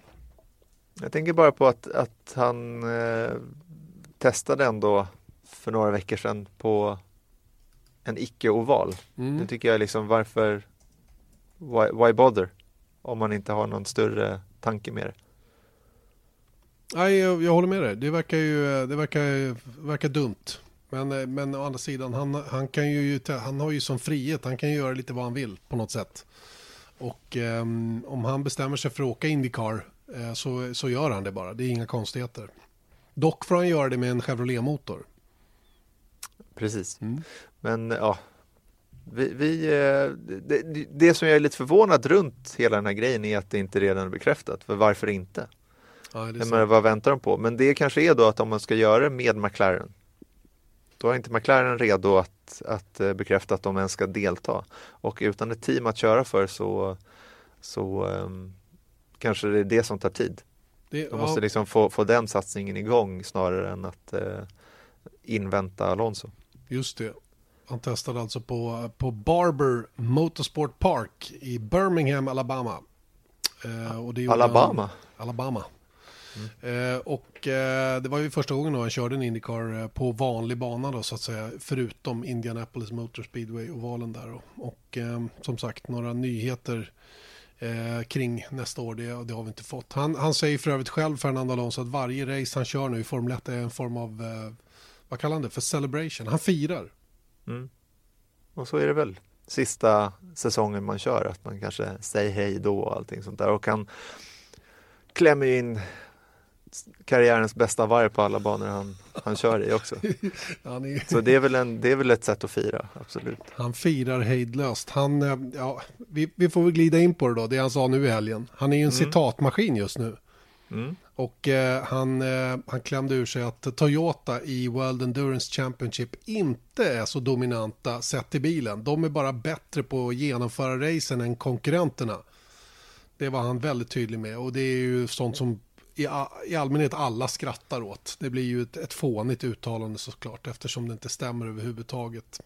Jag tänker bara på att, att han eh, testade ändå för några veckor sedan på en icke-oval. Mm. Det tycker jag liksom varför, why, why bother? Om man inte har någon större tanke med det. Nej, jag, jag håller med dig. Det verkar ju det verkar, verkar dumt. Men, men å andra sidan, han, han, kan ju, han har ju som frihet. Han kan ju göra lite vad han vill på något sätt. Och um, om han bestämmer sig för att åka Indycar så, så gör han det bara. Det är inga konstigheter. Dock får han göra det med en Chevrolet-motor. Precis. Mm. Men ja, vi, vi eh, det, det, som jag är lite förvånad runt hela den här grejen är att det inte redan är bekräftat. För varför inte? Ja, menar, vad väntar de på? Men det kanske är då att om man ska göra det med McLaren då är inte McLaren redo att, att eh, bekräfta att de ens ska delta. Och utan ett team att köra för så, så um, kanske det är det som tar tid. Det, de måste ja. liksom få, få den satsningen igång snarare än att uh, invänta Alonso. Just det. Han testade alltså på, på Barber Motorsport Park i Birmingham, Alabama. Uh, Alabama? En, Alabama. Mm. Eh, och eh, det var ju första gången då han körde en Indycar eh, på vanlig bana då så att säga. Förutom Indianapolis Motor Speedway ovalen där. Och, och eh, som sagt några nyheter eh, kring nästa år det, det, har vi inte fått. Han, han säger för övrigt själv Fernando Alonso att varje race han kör nu i Formel 1 är en form av eh, vad kallar han det för celebration. Han firar. Mm. Och så är det väl sista säsongen man kör att man kanske säger hej då och allting sånt där och han klämmer in karriärens bästa varv på alla banor han, han kör i också. är... Så det är, väl en, det är väl ett sätt att fira, absolut. Han firar hejdlöst. Han, eh, ja, vi, vi får väl glida in på det då, det han sa nu i helgen. Han är ju en mm. citatmaskin just nu. Mm. Och eh, han, eh, han klämde ur sig att Toyota i World Endurance Championship inte är så dominanta sett till bilen. De är bara bättre på att genomföra racen än konkurrenterna. Det var han väldigt tydlig med och det är ju sånt som i, i allmänhet alla skrattar åt. Det blir ju ett, ett fånigt uttalande såklart eftersom det inte stämmer överhuvudtaget.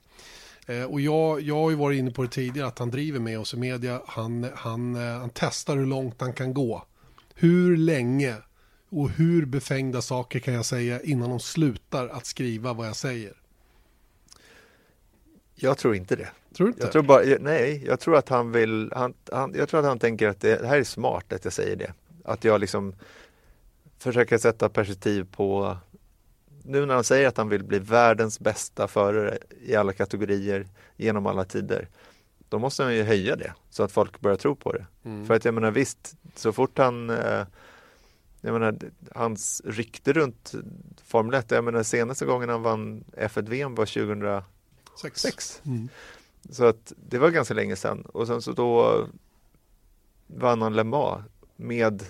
Eh, och jag, jag har ju varit inne på det tidigare att han driver med oss i media. Han, han, eh, han testar hur långt han kan gå. Hur länge och hur befängda saker kan jag säga innan de slutar att skriva vad jag säger? Jag tror inte det. Tror inte? Jag tror bara, nej, jag tror att han vill, han, han, jag tror att han tänker att det, det här är smart att jag säger det. Att jag liksom försöka sätta perspektiv på nu när han säger att han vill bli världens bästa förare i alla kategorier genom alla tider. Då måste han ju höja det så att folk börjar tro på det. Mm. För att jag menar visst, så fort han eh, jag menar, hans rykte runt Formel 1, jag menar senaste gången han vann F1-VM var 2006. Mm. Så att det var ganska länge sedan och sen så då vann han Le Mans med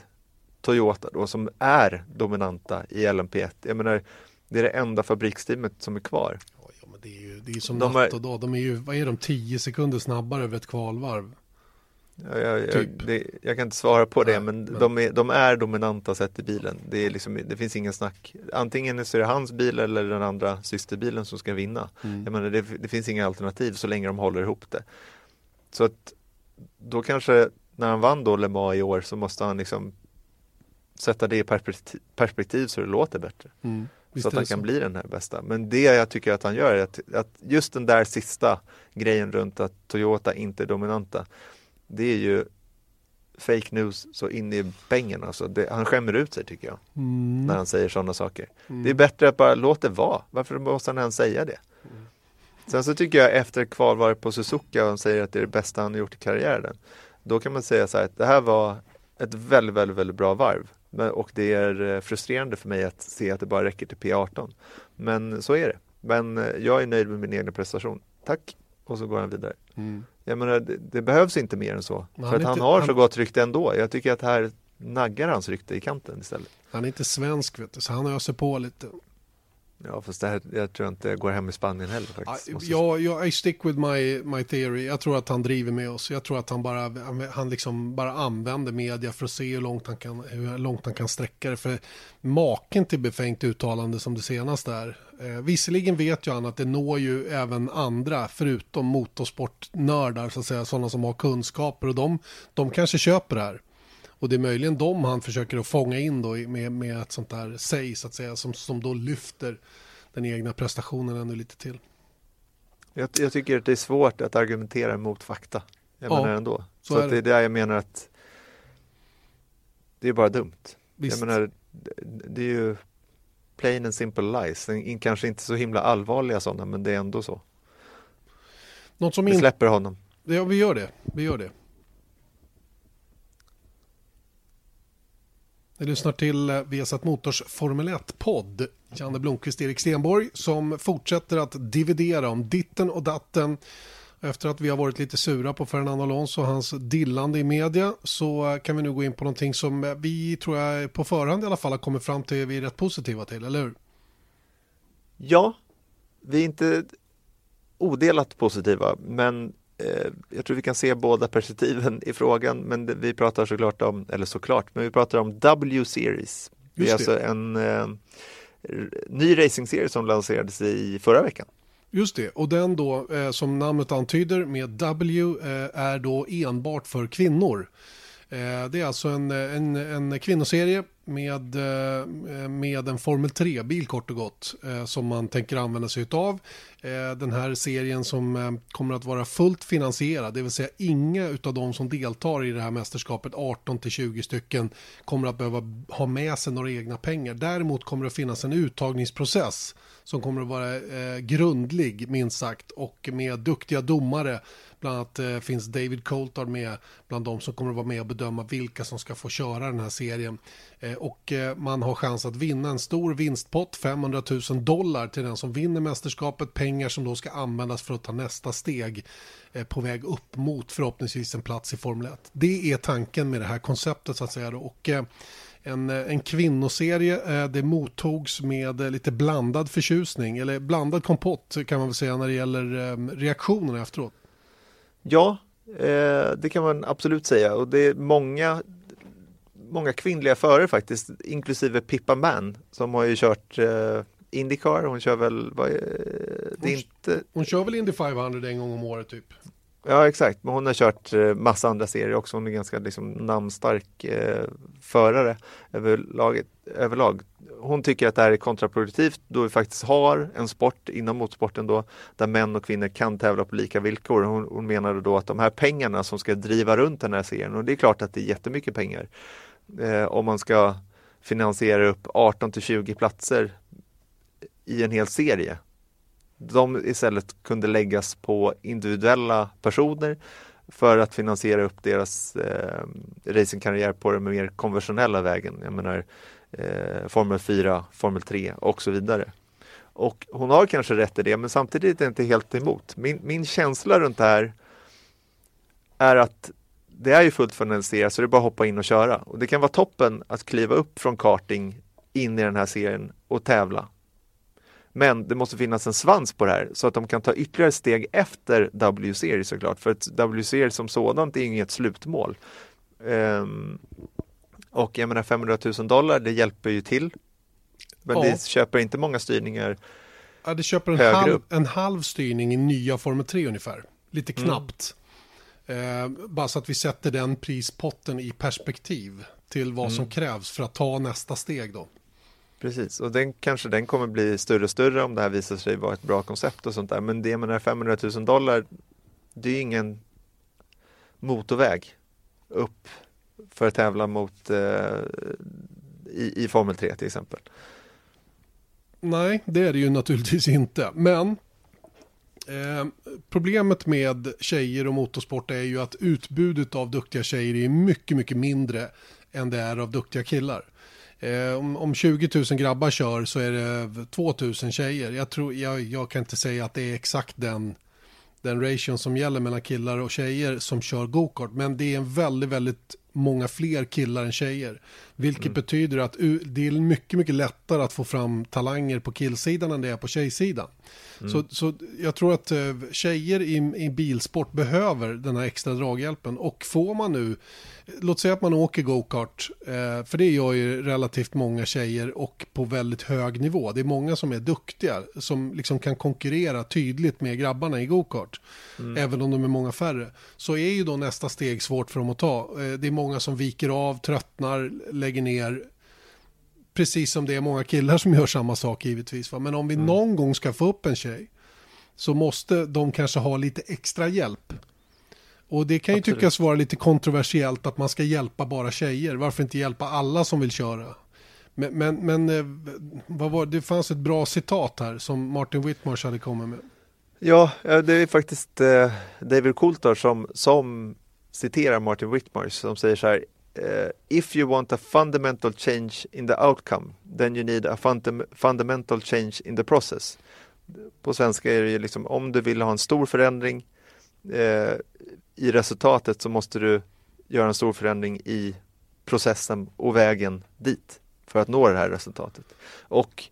Toyota då som är dominanta i LMP1. Jag menar, det är det enda fabriksteamet som är kvar. Ja, men det är ju det är som de natt och dag. De är ju, vad är de, tio sekunder snabbare över ett kvalvarv. Ja, jag, typ. jag, det, jag, kan inte svara på det, Nej, men, men, De, är, de är dominanta sett i bilen. Det, är liksom, det finns ingen snack. Antingen så är det hans bil eller den andra systerbilen som ska vinna. Mm. Jag menar, det, det finns inga alternativ så länge de håller ihop det. Så att då kanske när han vann då Le Mans i år så måste han liksom sätta det i perspektiv, perspektiv så det låter bättre. Mm, så att han kan så. bli den här bästa. Men det jag tycker att han gör är att, att, just den där sista grejen runt att Toyota inte är dominanta. Det är ju fake news så in i bängen. Alltså det, han skämmer ut sig tycker jag. Mm. När han säger sådana saker. Mm. Det är bättre att bara låta det vara. Varför måste han ens säga det? Mm. Sen så tycker jag efter kvalvaret på Suzuka och han säger att det är det bästa han har gjort i karriären. Då kan man säga så här att det här var ett väldigt, väldigt, väldigt bra varv och det är eh, frustrerande för mig att se att det bara räcker till P18. Men så är det. Men eh, jag är nöjd med min egen prestation. Tack! Och så går han vidare. Mm. Jag menar, det, det, behövs inte mer än så. Men för att han har han... så gott rykte ändå. Jag tycker att här naggar hans rykte i kanten istället. Han är inte svensk vet du, så han öser på lite. Ja, fast det här, jag tror inte går hem i Spanien heller faktiskt. Ja, ja, I stick with my, my theory. Jag tror att han driver med oss. Jag tror att han bara, han liksom bara använder media för att se hur långt han kan, hur långt han kan sträcka det. För maken till befängt uttalande som det senaste är. Eh, visserligen vet ju han att det når ju även andra, förutom motorsportnördar, så att säga, sådana som har kunskaper. Och de, de kanske köper det här. Och det är möjligen dem han försöker att fånga in då med, med ett sånt där säg så att säga som, som då lyfter den egna prestationen ännu lite till. Jag, jag tycker att det är svårt att argumentera mot fakta. Jag ja, menar ändå. Så, så är det är där jag menar att det är bara dumt. Visst. Jag menar, det, är ju plain and simple lies. Kanske inte så himla allvarliga sådana, men det är ändå så. Något som vi släpper honom. Ja, vi gör det. Vi gör det. Ni lyssnar till eh, Vesat Motors Formel 1-podd. Janne Blomqvist, Erik Stenborg som fortsätter att dividera om ditten och datten. Efter att vi har varit lite sura på Fernando Alonso och hans dillande i media så eh, kan vi nu gå in på någonting som eh, vi tror jag på förhand i alla fall har kommit fram till vi är rätt positiva till, eller hur? Ja, vi är inte odelat positiva, men jag tror vi kan se båda perspektiven i frågan, men vi pratar såklart om, eller såklart, men vi pratar om W-series. Det är alltså en eh, ny racingserie som lanserades i förra veckan. Just det, och den då eh, som namnet antyder med W eh, är då enbart för kvinnor. Eh, det är alltså en, en, en kvinnoserie med, eh, med en Formel 3-bil kort och gott eh, som man tänker använda sig av. Den här serien som kommer att vara fullt finansierad, det vill säga inga av de som deltar i det här mästerskapet, 18 20 stycken, kommer att behöva ha med sig några egna pengar. Däremot kommer det att finnas en uttagningsprocess som kommer att vara eh, grundlig, minst sagt, och med duktiga domare Bland annat eh, finns David Coulthard med bland de som kommer att vara med och bedöma vilka som ska få köra den här serien. Eh, och eh, man har chans att vinna en stor vinstpott, 500 000 dollar till den som vinner mästerskapet. Pengar som då ska användas för att ta nästa steg eh, på väg upp mot förhoppningsvis en plats i Formel 1. Det är tanken med det här konceptet så att säga. Då. Och, eh, en, eh, en kvinnoserie. Det mottogs med lite blandad förtjusning, eller blandad kompott kan man väl säga när det gäller reaktionerna efteråt. Ja, eh, det kan man absolut säga och det är många många kvinnliga förare faktiskt, inklusive Pippa Mann som har ju kört eh, Indycar. Hon kör väl, vad, det hon, inte... hon kör väl Indy 500 en gång om året typ? Ja exakt, men hon har kört eh, massa andra serier också. Hon är ganska liksom, namnstark eh, förare överlag, överlag. Hon tycker att det här är kontraproduktivt då vi faktiskt har en sport inom motorsporten då där män och kvinnor kan tävla på lika villkor. Hon, hon menade då att de här pengarna som ska driva runt den här serien och det är klart att det är jättemycket pengar eh, om man ska finansiera upp 18 till 20 platser i en hel serie de istället kunde läggas på individuella personer för att finansiera upp deras eh, racingkarriär på den mer konventionella vägen. Jag menar eh, Formel 4, Formel 3 och så vidare. Och hon har kanske rätt i det, men samtidigt är det inte helt emot. Min, min känsla runt det här är att det är ju fullt finansierat så det är bara att hoppa in och köra. Och det kan vara toppen att kliva upp från karting in i den här serien och tävla. Men det måste finnas en svans på det här så att de kan ta ytterligare steg efter W-serie såklart. För att W-serie som sådant är inget slutmål. Um, och jag menar 500 000 dollar, det hjälper ju till. Men ja. det köper inte många styrningar Ja, det köper en halv, en halv styrning i nya Formel 3 ungefär. Lite mm. knappt. Mm. Eh, bara så att vi sätter den prispotten i perspektiv till vad mm. som krävs för att ta nästa steg då. Precis, och den kanske den kommer bli större och större om det här visar sig vara ett bra koncept och sånt där. Men det med 500 000 dollar, det är ingen motorväg upp för att tävla mot eh, i, i Formel 3 till exempel. Nej, det är det ju naturligtvis inte. Men eh, problemet med tjejer och motorsport är ju att utbudet av duktiga tjejer är mycket, mycket mindre än det är av duktiga killar. Eh, om, om 20 000 grabbar kör så är det 2 000 tjejer. Jag, tror, jag, jag kan inte säga att det är exakt den, den ration som gäller mellan killar och tjejer som kör gokart. Men det är en väldigt, väldigt många fler killar än tjejer. Vilket mm. betyder att det är mycket, mycket lättare att få fram talanger på killsidan än det är på tjejsidan. Mm. Så, så jag tror att eh, tjejer i, i bilsport behöver den här extra draghjälpen. Och får man nu, låt säga att man åker go-kart, eh, för det gör ju relativt många tjejer och på väldigt hög nivå. Det är många som är duktiga, som liksom kan konkurrera tydligt med grabbarna i go-kart. Mm. Även om de är många färre. Så är ju då nästa steg svårt för dem att ta. Eh, det är många som viker av, tröttnar, lägger ner Precis som det är många killar som gör samma sak givetvis. Va? Men om vi mm. någon gång ska få upp en tjej så måste de kanske ha lite extra hjälp. Och det kan ju Absolut. tyckas vara lite kontroversiellt att man ska hjälpa bara tjejer. Varför inte hjälpa alla som vill köra? Men, men, men eh, vad var, det fanns ett bra citat här som Martin Whitmarsh hade kommit med. Ja, det är faktiskt eh, David Coulthard som, som citerar Martin Whitmore som säger så här uh, if you want a fundamental change in the outcome, then you need a fundam fundamental change in the process. På svenska är det ju liksom om du vill ha en stor förändring uh, i resultatet så måste du göra en stor förändring i processen och vägen dit för att nå det här resultatet. Och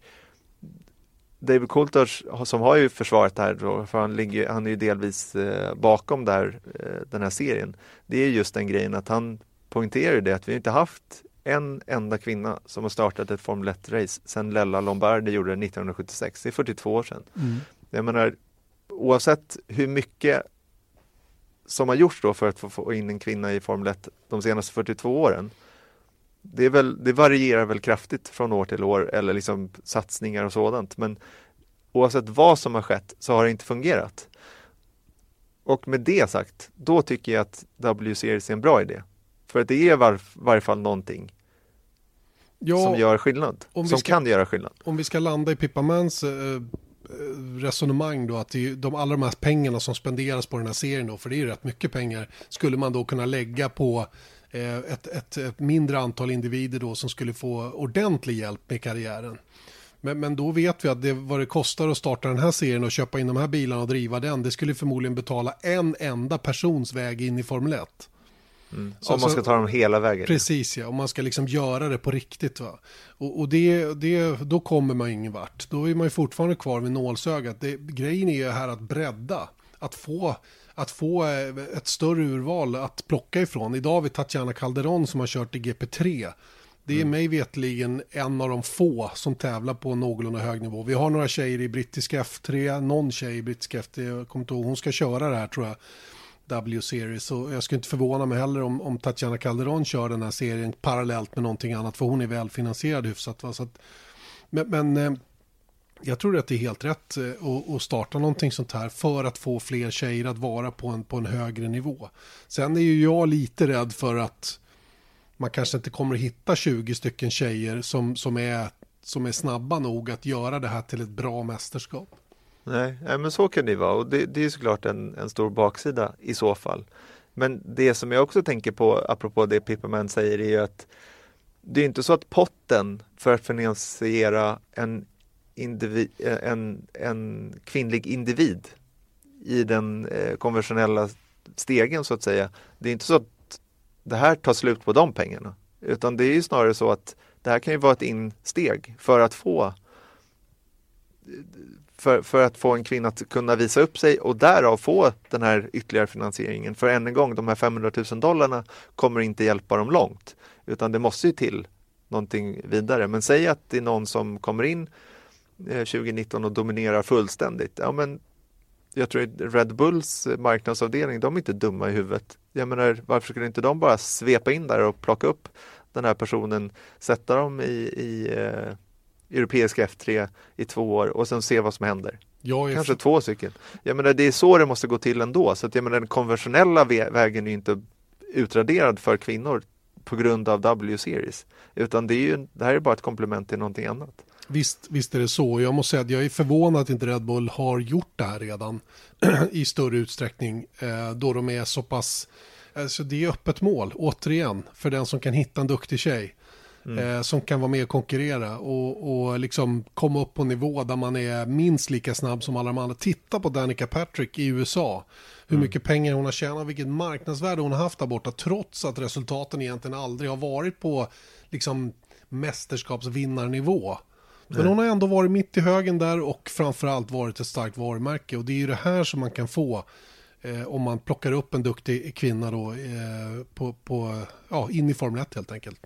David Coulthard som har ju försvarat det här då, för han, ligger, han är ju delvis eh, bakom där, eh, den här serien. Det är just den grejen att han poängterar det att vi inte haft en enda kvinna som har startat ett Formel 1-race sedan Lella Lombardi gjorde det 1976. Det är 42 år sedan. Mm. Jag menar, oavsett hur mycket som har gjorts då för att få in en kvinna i Formel 1 de senaste 42 åren. Det, är väl, det varierar väl kraftigt från år till år eller liksom satsningar och sådant. Men oavsett vad som har skett så har det inte fungerat. Och med det sagt, då tycker jag att W-series är en bra idé. För att det är i var, varje fall någonting ja, som gör skillnad. Som ska, kan göra skillnad. Om vi ska landa i Pippamans eh, resonemang då att de, alla de här pengarna som spenderas på den här serien då, för det är ju rätt mycket pengar, skulle man då kunna lägga på ett, ett, ett, mindre antal individer då som skulle få ordentlig hjälp med karriären. Men, men då vet vi att det, vad det kostar att starta den här serien och köpa in de här bilarna och driva den, det skulle förmodligen betala en enda persons väg in i Formel 1. Mm. Så, om man ska ta dem hela vägen. Precis ja, om man ska liksom göra det på riktigt. Va? Och, och det, det, då kommer man ingen vart. Då är man ju fortfarande kvar vid nålsögat. Det, grejen är ju här att bredda. Att få, att få eh, ett större urval att plocka ifrån. Idag har vi Tatjana Calderon som har kört i GP3. Det är mm. mig vetligen en av de få som tävlar på någorlunda hög nivå. Vi har några tjejer i brittiska F3, någon tjej i brittiska F3, jag kommer inte ihåg, hon ska köra det här tror jag. W-series. Och jag skulle inte förvåna mig heller om, om Tatjana Calderon kör den här serien parallellt med någonting annat. För hon är välfinansierad hyfsat. Va? Så att, men, men eh, jag tror att det är helt rätt eh, att starta någonting sånt här för att få fler tjejer att vara på en, på en högre nivå. Sen är ju jag lite rädd för att man kanske inte kommer att hitta 20 stycken tjejer som, som, är, som är snabba nog att göra det här till ett bra mästerskap. Nej, nej men så kan det vara och det, det är såklart en, en stor baksida i så fall. Men det som jag också tänker på, apropå det Pippaman säger, är ju att det är inte så att potten för att finansiera en, individ, eh, en, en kvinnlig individ i den eh, konventionella stegen så att säga. Det är inte så att det här tar slut på de pengarna, utan det är ju snarare så att det här kan ju vara ett insteg för att få för, för att få en kvinna att kunna visa upp sig och därav få den här ytterligare finansieringen. För än en gång, de här 500 000 dollarna kommer inte hjälpa dem långt, utan det måste ju till någonting vidare. Men säg att det är någon som kommer in 2019 eh, och dominerar fullständigt. Ja, men jag tror Red Bulls marknadsavdelning, de är inte dumma i huvudet. Jag menar, varför skulle inte de bara svepa in där och plocka upp den här personen, sätta dem i, i eh, europeisk F3 i två år och sen se vad som händer. Kanske för... två stycken. Jag menar, det är så det måste gå till ändå. Så att, jag menar, den konventionella vägen är inte utraderad för kvinnor på grund av W-series. Utan det, är ju, det här är bara ett komplement till någonting annat. Visst, visst är det så. Jag måste säga att jag är förvånad att inte Red Bull har gjort det här redan i större utsträckning. Eh, då de är så pass Alltså det är öppet mål, återigen, för den som kan hitta en duktig tjej. Mm. Eh, som kan vara med och konkurrera och, och liksom komma upp på nivå där man är minst lika snabb som alla de andra. Titta på Danica Patrick i USA. Hur mm. mycket pengar hon har tjänat, vilket marknadsvärde hon har haft där borta, trots att resultaten egentligen aldrig har varit på liksom mästerskapsvinnarnivå. Men hon har ändå varit mitt i högen där och framförallt varit ett starkt varumärke. Och det är ju det här som man kan få eh, om man plockar upp en duktig kvinna då eh, på, på, ja, in i Formel 1 helt enkelt.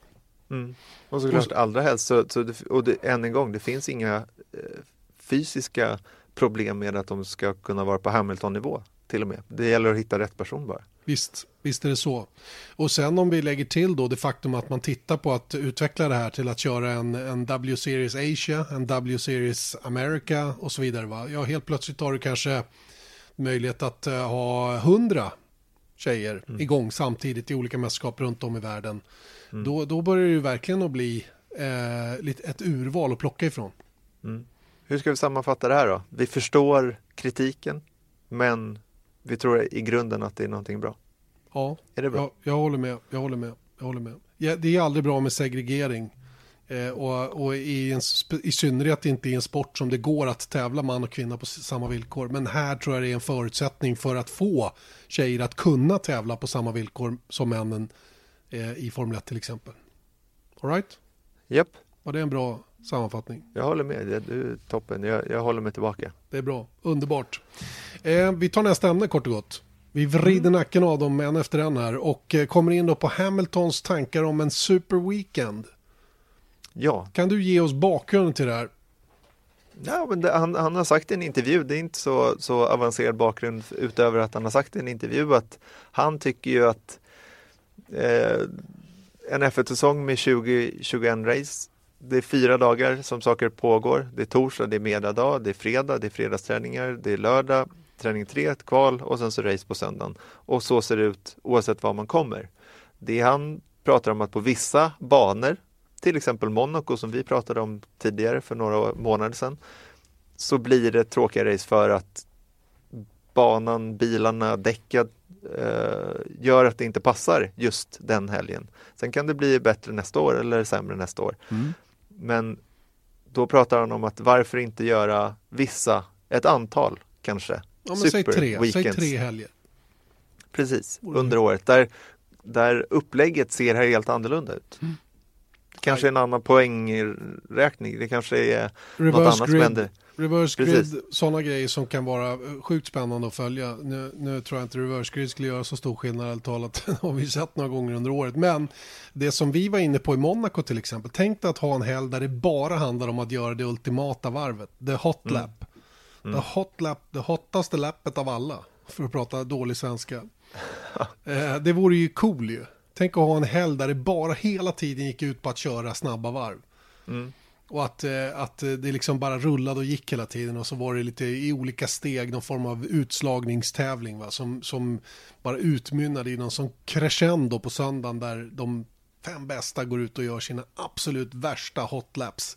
Mm. Och såklart allra helst, så, så det, och det, än en gång, det finns inga eh, fysiska problem med att de ska kunna vara på Hamilton-nivå till och med. Det gäller att hitta rätt person bara. Visst, visst är det så. Och sen om vi lägger till då det faktum att man tittar på att utveckla det här till att köra en, en W-series Asia, en W-series America och så vidare. Va? Ja, helt plötsligt har du kanske möjlighet att uh, ha hundra tjejer mm. igång samtidigt i olika mästerskap runt om i världen. Mm. Då, då börjar det ju verkligen att bli eh, lite ett urval att plocka ifrån. Mm. Hur ska vi sammanfatta det här då? Vi förstår kritiken, men vi tror i grunden att det är någonting bra. Ja, är det bra? Jag, jag håller med. Jag håller med. Jag håller med. Ja, det är aldrig bra med segregering. Eh, och, och i, en, i synnerhet inte i en sport som det går att tävla man och kvinna på samma villkor. Men här tror jag det är en förutsättning för att få tjejer att kunna tävla på samma villkor som männen eh, i Formel 1 till exempel. Alright? Japp. Yep. Var det en bra sammanfattning? Jag håller med, du är toppen. Jag, jag håller mig tillbaka. Det är bra, underbart. Eh, vi tar nästa ämne kort och gott. Vi vrider mm. nacken av dem en efter en här och eh, kommer in då på Hamiltons tankar om en super weekend. Ja. Kan du ge oss bakgrunden till det här? Ja, men det, han, han, har sagt i en intervju, det är inte så, så avancerad bakgrund utöver att han har sagt i en intervju att han tycker ju att eh, en F1-säsong med 20-21 race det är fyra dagar som saker pågår. Det är torsdag, det är mediedag, det är fredag, det är fredagsträningar, det är lördag, träning tre, ett kval och sen så race på söndagen. Och så ser det ut oavsett var man kommer. Det han pratar om att på vissa banor, till exempel Monaco som vi pratade om tidigare för några månader sedan, så blir det tråkiga race för att banan, bilarna, däcket eh, gör att det inte passar just den helgen. Sen kan det bli bättre nästa år eller sämre nästa år. Mm. Men då pratar han om att varför inte göra vissa, ett antal kanske, ja, men säg tre, weekends. Säg tre helger. Precis, under året där, där upplägget ser helt annorlunda ut. Mm. Kanske en annan poängräkning, det kanske är Reverse något annat grid. som händer. Reverse grid, sådana grejer som kan vara eh, sjukt spännande att följa. Nu, nu tror jag inte reverse grid skulle göra så stor skillnad, eller talat, har vi sett några gånger under året. Men det som vi var inne på i Monaco till exempel, tänk dig att ha en helg där det bara handlar om att göra det ultimata varvet, the hot mm. lap. Mm. Mm. The hot lap, det hottaste lappet av alla, för att prata dålig svenska. eh, det vore ju cool ju. Tänk att ha en helg där det bara hela tiden gick ut på att köra snabba varv. Mm. Och att, eh, att det liksom bara rullade och gick hela tiden och så var det lite i olika steg någon form av utslagningstävling va? Som, som bara utmynnade i någon sån crescendo på söndagen där de fem bästa går ut och gör sina absolut värsta hotlaps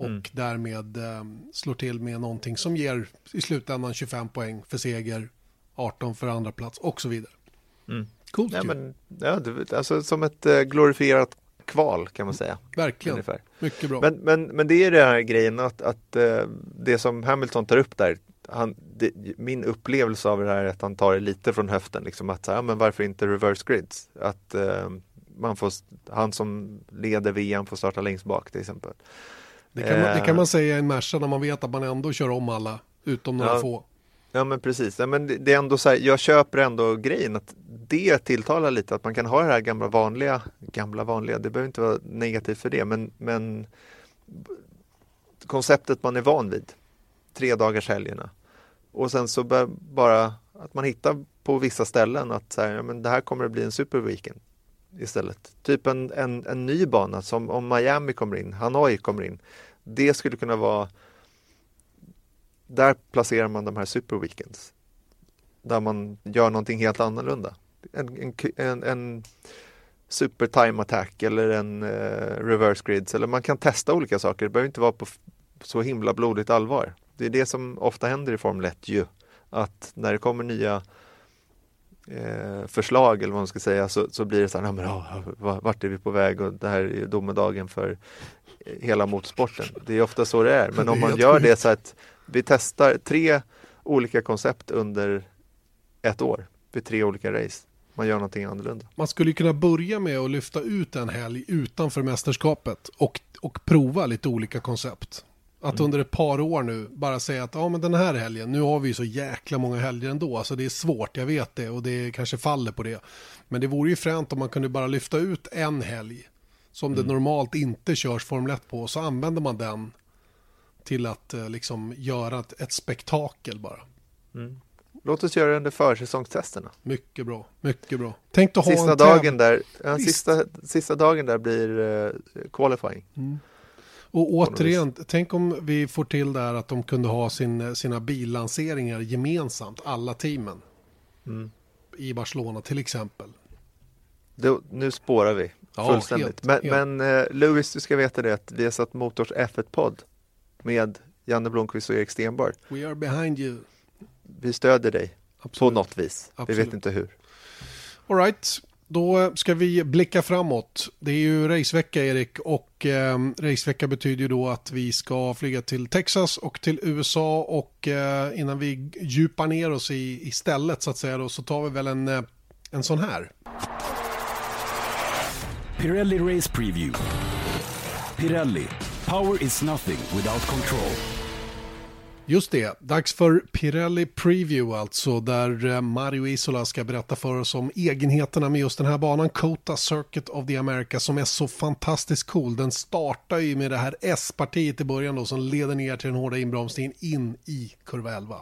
och mm. därmed eh, slår till med någonting som ger i slutändan 25 poäng för seger, 18 för andra plats och så vidare. Mm. Coolt ja, men, ja, alltså som ett eh, glorifierat kval kan man säga. Verkligen, ungefär. mycket bra. Men, men, men det är den här grejen att, att uh, det som Hamilton tar upp där, han, det, min upplevelse av det här är att han tar det lite från höften, liksom att så ja, men varför inte reverse grids? Att uh, man får, han som leder VM får starta längst bak till exempel. Det kan, man, det kan man säga i en Merca när man vet att man ändå kör om alla, utom några ja, få. Ja men precis, ja, men det är ändå så här, jag köper ändå grejen att det tilltalar lite att man kan ha det här gamla vanliga, gamla vanliga, det behöver inte vara negativt för det, men, men konceptet man är van vid, tre dagars helgerna. Och sen så bara att man hittar på vissa ställen att så här, ja, men det här kommer att bli en superweekend istället. Typ en, en, en ny bana som om Miami kommer in, Hanoi kommer in. Det skulle kunna vara där placerar man de här superweekends. Där man gör någonting helt annorlunda. En, en, en super time attack eller en eh, reverse grids eller man kan testa olika saker. Det behöver inte vara på så himla blodigt allvar. Det är det som ofta händer i Formel 1 ju. Att när det kommer nya eh, förslag eller vad man ska säga så, så blir det så här, men, oh, vart är vi på väg och det här är domedagen för hela motorsporten. Det är ofta så det är, men om man gör det så att vi testar tre olika koncept under ett år vid tre olika race. Man gör någonting annorlunda. Man skulle kunna börja med att lyfta ut en helg utanför mästerskapet och, och prova lite olika koncept. Att mm. under ett par år nu bara säga att ja, men den här helgen, nu har vi så jäkla många helger ändå, så alltså det är svårt, jag vet det och det kanske faller på det. Men det vore ju fränt om man kunde bara lyfta ut en helg som mm. det normalt inte körs Formel 1 på, så använder man den till att eh, liksom göra ett, ett spektakel bara. Mm. Låt oss göra det under försäsongstesterna. Mycket bra, mycket bra. Tänk att sista ha en dagen där, ja, sista, sista dagen där blir uh, qualifying. Mm. Och återigen, tänk om vi får till det här att de kunde ha sin, sina billanseringar gemensamt, alla teamen. Mm. I Barcelona till exempel. Då, nu spårar vi ja, fullständigt. Helt, men, helt. men Louis, du ska veta det att vi har satt Motors F1-podd med Janne Blomqvist och Erik Stenborg. We are behind you. Vi stöder dig Absolut. på något vis. Absolut. Vi vet inte hur. All right. Då ska vi blicka framåt. Det är ju racevecka Erik och eh, racevecka betyder ju då att vi ska flyga till Texas och till USA och eh, innan vi djupar ner oss i, i stället så att säga då så tar vi väl en, eh, en sån här. Pirelli Race Preview. Pirelli. Power is nothing without control. Just det, dags för Pirelli Preview alltså, där eh, Mario Isola ska berätta för oss om egenheterna med just den här banan, Kota Circuit of the America, som är så fantastiskt cool. Den startar ju med det här S-partiet i början då, som leder ner till den hårda inbromsningen in i kurva 11.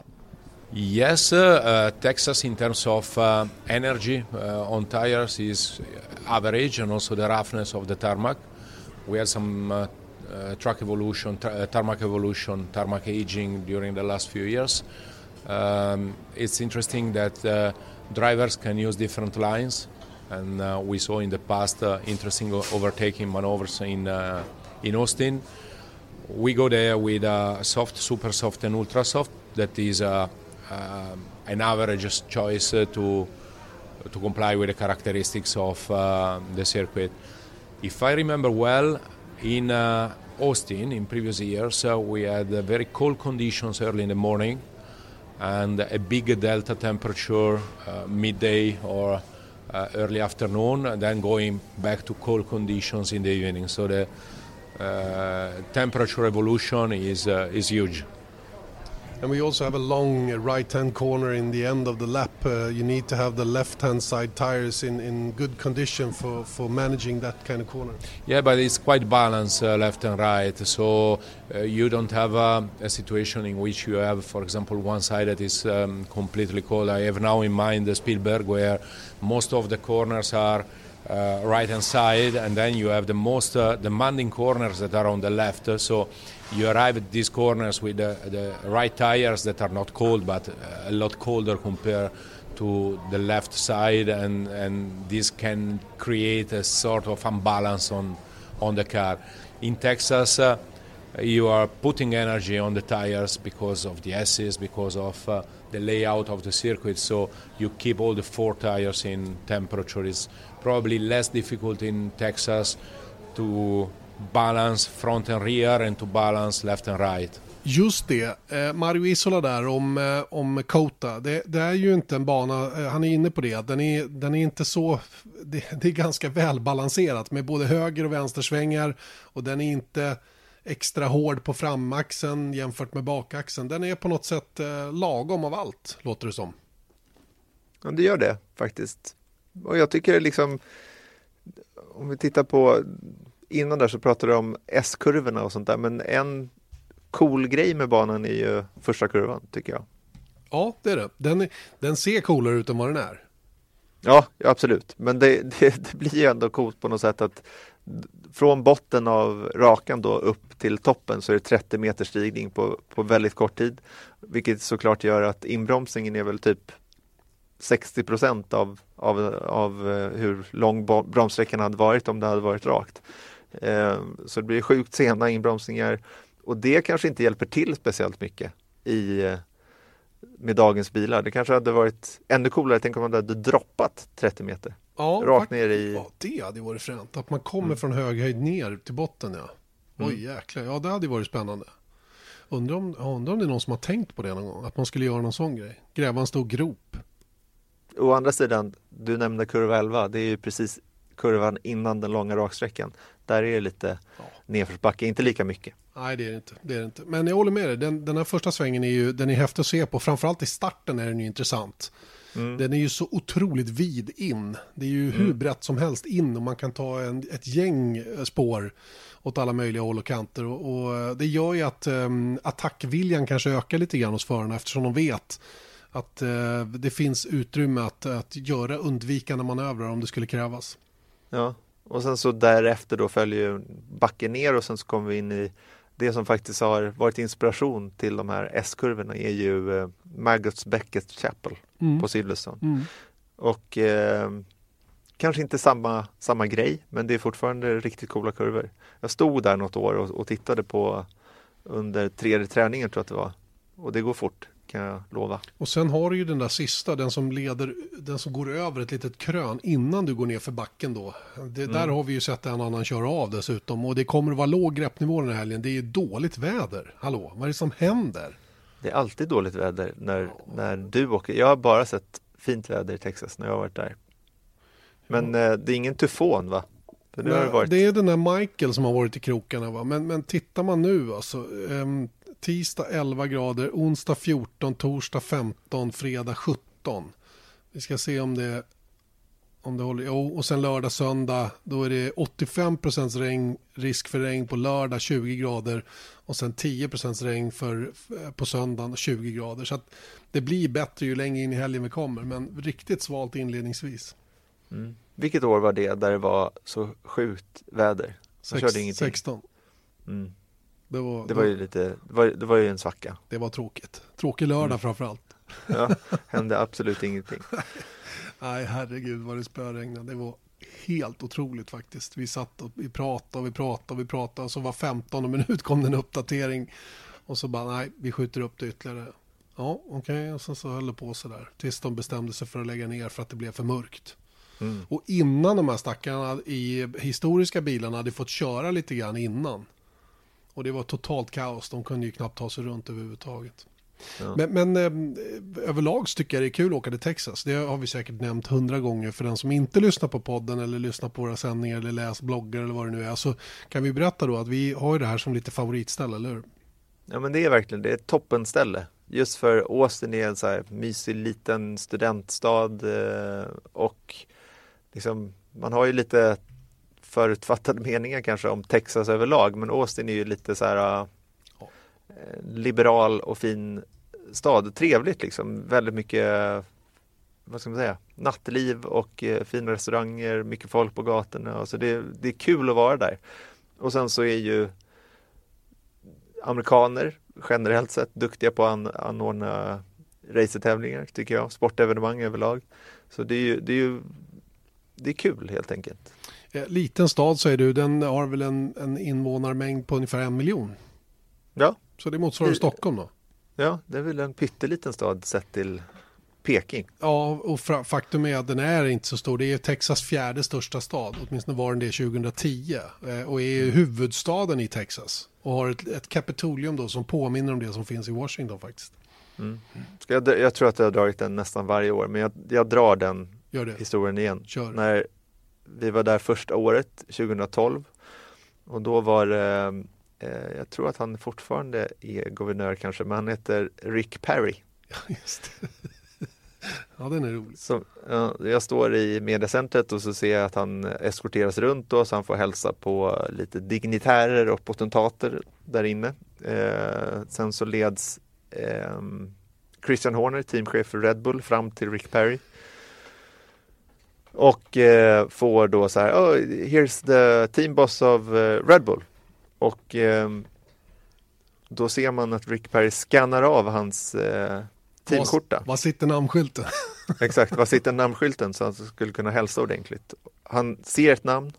Yes, uh, Texas in terms of uh, energy uh, on tires is average and also the roughness of the tarmac. We had some uh, uh, track evolution, uh, tarmac evolution, tarmac aging during the last few years. Um, it's interesting that uh, drivers can use different lines, and uh, we saw in the past uh, interesting overtaking maneuvers in uh, in Austin. We go there with a soft, super soft, and ultra soft. That is an average choice to to comply with the characteristics of the circuit. If I remember well, in uh, Austin, in previous years, uh, we had uh, very cold conditions early in the morning and a big delta temperature uh, midday or uh, early afternoon, and then going back to cold conditions in the evening. So the temperature evolution is, is huge. And we also have a long right-hand corner in the end of the lap. Uh, you need to have the left-hand side tires in, in good condition for, for managing that kind of corner. Yeah, but it's quite balanced uh, left and right. So uh, you don't have a, a, situation in which you have, for example, one side that is um, completely cold. I have now in mind the Spielberg where most of the corners are uh, right hand side, and then you have the most uh, demanding corners that are on the left. So you arrive at these corners with the, the right tires that are not cold but a lot colder compared to the left side and, and this can create a sort of imbalance on, on the car. In Texas, uh, you are putting energy on the tires because of the S's, because of uh, the layout of the circuit, so you keep all the four tires in temperature. It's probably less difficult in Texas to balance front and rear and to balance left and right. Just det, eh, Mario Isola där om, eh, om Kota. Det, det, är ju inte en bana, eh, han är inne på det, den är, den är inte så, det, det, är ganska välbalanserat med både höger och vänstersvängar och den är inte extra hård på framaxeln jämfört med bakaxeln. Den är på något sätt eh, lagom av allt, låter det som. Ja, det gör det faktiskt. Och jag tycker liksom, om vi tittar på innan där så pratade du om S-kurvorna och sånt där, men en cool grej med banan är ju första kurvan, tycker jag. Ja, det är det. Den, den ser coolare ut än vad den är. Ja, absolut. Men det, det, det, blir ju ändå coolt på något sätt att från botten av rakan då upp till toppen så är det 30 meter stigning på, på väldigt kort tid. Vilket såklart gör att inbromsningen är väl typ 60 procent av, av, av eh, hur lång bromssträckan hade varit om det hade varit rakt. Eh, så det blir sjukt sena inbromsningar och det kanske inte hjälper till speciellt mycket i, med dagens bilar. Det kanske hade varit ännu coolare, tänk om man hade droppat 30 meter. Ja, Rakt ner i... Ja, det hade varit fränt. Att man kommer Mm. från hög höjd ner till botten, ja. Oj, jäklar. Ja, det hade varit spännande. Undrar om, undrar om det är någon som har tänkt på det någon gång. Att man skulle göra någon sån grej. Gräva en stor grop. Å andra sidan, du nämnde kurva 11, det är ju precis kurvan innan den långa raksträckan. Där är det lite Ja. nedförsbacke, inte lika mycket. Nej, det är det inte. Det är det inte. Men jag håller med dig. Den, den här första svängen är ju den är häftig att se på. Framförallt i starten är den ju intressant. Mm. Den är ju så otroligt vid in. Det är ju hur brett som helst in och man kan ta en, ett gäng eh, spår åt alla möjliga håll och kanter. Och, och eh, det gör ju att um, attackviljan kanske ökar lite grann hos förarna eftersom de vet att eh, det finns utrymme att, att göra undvikande manövrar om det skulle krävas. Ja, och sen så därefter då följer backen ner och sen så kommer vi in i det som faktiskt har varit inspiration till de här S-kurvorna är ju eh, Maggots Beckett Chapel Mm. på Silverstone. Mm. Och eh, kanske inte samma, samma grej, men det är fortfarande riktigt coola kurvor. Jag stod där något år och, och tittade på under tredje träningen tror jag att det var. Och det går fort, kan jag lova. Och sen har du ju den där sista, den som leder, den som går över ett litet krön innan du går ner för backen då. Det, Där har vi ju sett en annan köra av dessutom och det kommer att vara låg greppnivå den här helgen. Det är dåligt väder. Hallå, vad är det som händer? Det är alltid dåligt väder när, när du åker. Jag har bara sett fint väder i Texas när jag har varit där. Men eh, det är ingen tyfon va? Har det Nej, varit... det är den där Michael som har varit i krokarna va. Men, men tittar man nu alltså. ehm, tisdag 11 grader, onsdag 14, torsdag 15, fredag 17. Vi ska se om det om det håller. Jo, och sen lördag, söndag, då är det 85% regn, risk för regn på lördag, 20 grader. Och sen 10% regn för, på söndagen, 20 grader. Så att det blir bättre ju längre in i helgen vi kommer. Men riktigt svalt inledningsvis. Mm. Vilket år var det där det var så sjukt väder? Jag körde ingenting. 16. Mm. Det var, Det var ju lite, det var, det var ju en svacka. det var tråkigt. Tråkig lördag Mm. framförallt. Ja, hände absolut ingenting. Nej, herregud vad det spöregnade. Det var helt otroligt faktiskt. Vi satt och vi pratade och vi pratade och vi pratade och så var 15 minut kom det en uppdatering. Och så bara, nej, vi skjuter upp det ytterligare. Ja, okej, och sen så höll det på så där. Tills de bestämde sig för att lägga ner för att det blev för mörkt. Mm. Och innan de här stackarna i historiska bilarna hade fått köra lite grann innan. Och det var totalt kaos. De kunde ju knappt ta sig runt överhuvudtaget. Ja. Men, men eh, överlag tycker jag det är kul att åka till Texas. Det har vi säkert nämnt hundra gånger för den som inte lyssnar på podden eller lyssnar på våra sändningar eller läser bloggar eller vad det nu är. Så kan vi berätta då att vi har ju det här som lite favoritställe, eller hur? Ja men det är verkligen, det är ett toppenställe. Just för Austin är en så här mysig liten studentstad eh, och liksom, man har ju lite förutfattade meningar kanske om Texas överlag men Austin är ju lite så här eh, liberal och fin stad. Trevligt liksom, väldigt mycket vad ska man säga, nattliv och eh, fina restauranger, mycket folk på gatorna. Alltså det, det är kul att vara där. Och sen så är ju amerikaner generellt sett duktiga på att an, anordna racertävlingar tycker jag, sportevenemang överlag. Så det är ju, det är ju det är kul helt enkelt. Eh, Liten stad säger du, den har väl en, en invånarmängd på ungefär en miljon. Ja, Så det motsvarar Det- Stockholm då? ja det är väl en pytteliten stad sett till Peking. Ja, och faktum är att den är inte så stor. Det är Texas fjärde största stad, åtminstone var den det 2010. Eh, Och är Mm. huvudstaden i Texas. Och har ett, ett kapitolium då som påminner om det som finns i Washington faktiskt. Ska jag, jag tror att jag har dragit den nästan varje år, men jag, jag drar den historien igen. Kör. När vi var där första året, 2012. Och då var det, eh, jag tror att han fortfarande är guvernör kanske, men han heter Rick Perry. Just det. Ja, den är rolig. Så, ja, jag står i mediacentret och så ser jag att han eskorteras runt då, så han får hälsa på lite dignitärer och potentater där inne. Eh, sen så leds ehm, Christian Horner, teamchef för Red Bull, fram till Rick Perry. Och eh, får då så här, oh, here's the team boss of eh, Red Bull. Och ehm, då ser man att Rick Perry skannar av hans eh, teamskjorta. Var sitter namnskylten? Exakt, var sitter namnskylten så han skulle kunna hälsa ordentligt. Han ser ett namn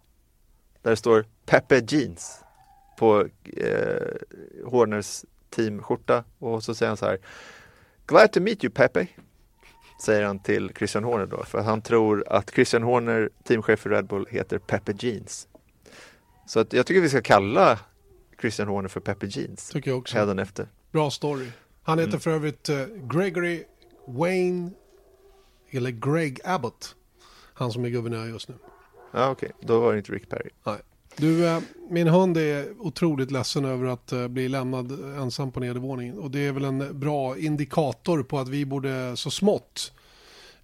där det står Pepe Jeans på eh, Horners teamskjorta och så säger han så här Glad to meet you Pepe, säger han till Christian Horner då, för han tror att Christian Horner, teamchef för Red Bull, heter Pepe Jeans. Så att jag tycker vi ska kalla Christian Horner för Pepe Jeans. Tycker jag också. Hädanefter. Bra story. Han heter Mm. för övrigt eh, Gregory Wayne, eller Greg Abbott. Han som är guvernör just nu. Ja, okej, då var det inte Rick Perry. Nej. Du, eh, min hund är otroligt ledsen över att eh, bli lämnad ensam på nedervåningen. Och det är väl en bra indikator på att vi borde så smått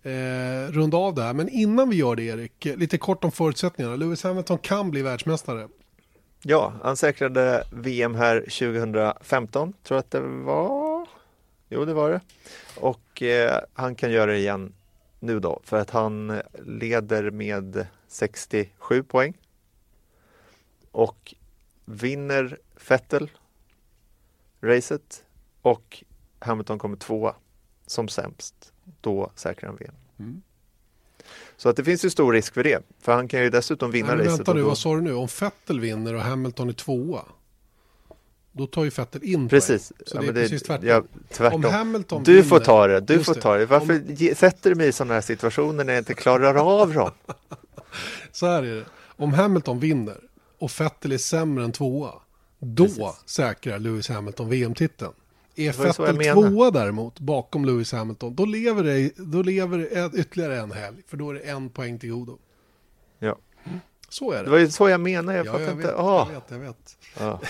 eh, runda av det här. Men innan vi gör det Erik, lite kort om förutsättningarna. Lewis Hamilton kan bli världsmästare. Ja, han säkrade VM här 2015, tror jag att det var. Jo, det var det. Och eh, han kan göra det igen nu då, för att han leder med 67 poäng. Och vinner Vettel racet och Hamilton kommer tvåa som sämst. Då säkrar han VM. Mm. Så att det finns ju stor risk för det, för han kan ju dessutom vinna Nej, men racet. vänta nu, då- vad sa du nu? Om Vettel vinner och Hamilton är tvåa. Då tar ju Vettel in Precis. poäng. Så Ja, det är men precis tvärtom. Ja, tvärtom. Om Hamilton Du får vinner- ta det, du får det. ta det. Varför ge- sätter du mig i sådana här situationer när jag inte klarar av dem? Så här är det. Om Hamilton vinner och Vettel är sämre än tvåa. Då Precis. säkrar Lewis Hamilton VM-titeln. Är Vettel tvåa däremot bakom Lewis Hamilton. Då lever det, då lever det ytterligare en helg. För då är det en poäng till godo. Ja. Så är det. Det var ju så jag menade, jag ja, fattar jag inte. vet, Ah. jag vet, jag vet. Ja.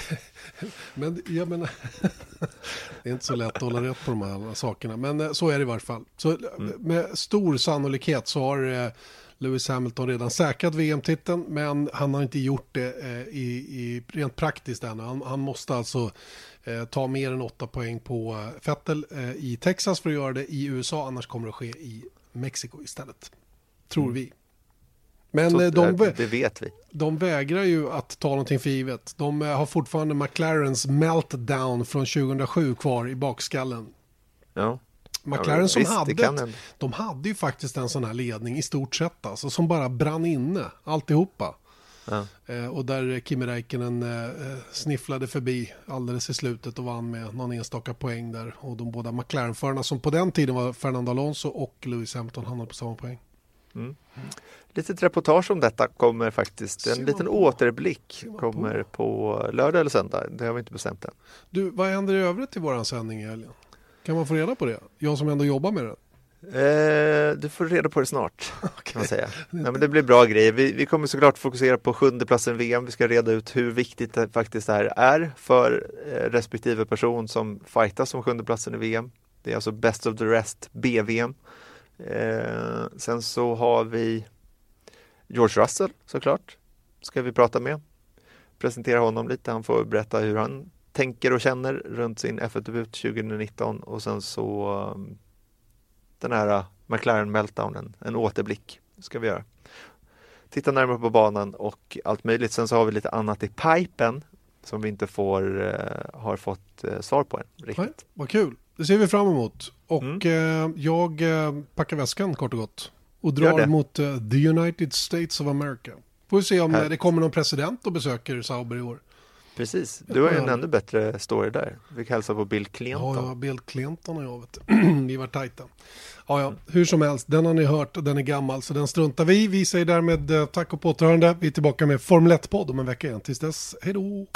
Men jag menar, det är inte så lätt att hålla rätt på de här sakerna. Men eh, så är det i varje fall. Så Mm. med stor sannolikhet så har eh, Lewis Hamilton redan säkrat VM-titeln. Men han har inte gjort det eh, i, i rent praktiskt än. Han, han måste alltså eh, ta mer än åtta poäng på eh, Vettel i Texas för att göra det i USA. Annars kommer det att ske i Mexiko istället. Tror vi. Men Mm. Så, de, det vet vi. de vägrar ju att ta någonting för givet. De har fortfarande McLarens meltdown från 2007 kvar i bakskallen. Ja. McLaren Ja, som visst, hade, ett, de hade ju faktiskt en sån här ledning i stort sett alltså, som bara brann inne alltihopa. Ja. Eh, och där Kimi Räikkönen eh, snifflade förbi alldeles i slutet och vann med någon enstaka poäng där. Och de båda McLaren-förarna som på den tiden var Fernando Alonso och Lewis Hamilton hamnade på samma poäng. Litet reportage om detta kommer faktiskt. En liten på. återblick man på. kommer på lördag eller söndag. Det har vi inte bestämt än. Du, vad händer i övrigt i våran sändning i helgen? Kan man få reda på det? Jag som ändå jobbar med det. Eh, du får reda på det snart kan man säga. Nej, men det blir bra grejer. Vi, vi kommer såklart fokusera på sjunde platsen i VM. Vi ska reda ut hur viktigt det faktiskt här är för eh, respektive person som fightas om sjunde platsen i VM. Det är alltså Best of the Rest BVM. Eh, sen så har vi George Russell såklart. Ska vi prata med. Presentera honom lite. Han får berätta hur han tänker och känner runt sin F1-debut 2019 och sen så um, den här uh, McLaren meltdownen, en återblick ska vi göra. Titta närmare på banan och allt möjligt. Sen så har vi lite annat i pipen som vi inte får, uh, har fått uh, svar på än riktigt. Nej, vad kul. Det ser vi fram emot. Och Mm. jag packar väskan kort och gott. Och drar mot the United States of America. Får vi se om Härligt. det kommer någon president och besöker Sauber i år. Precis, du har ju en ännu bättre story där. Vi kan hälsa på Bill Clinton. Ja, ja, Bill Clinton och jag vet Vi var tajta. Ja, ja, hur som helst, den har ni hört och den är gammal så den struntar vi. Vi säger därmed eh, tack och på återhörande. Vi är tillbaka med Formel 1-podd om en vecka igen. Tills dess, hej då!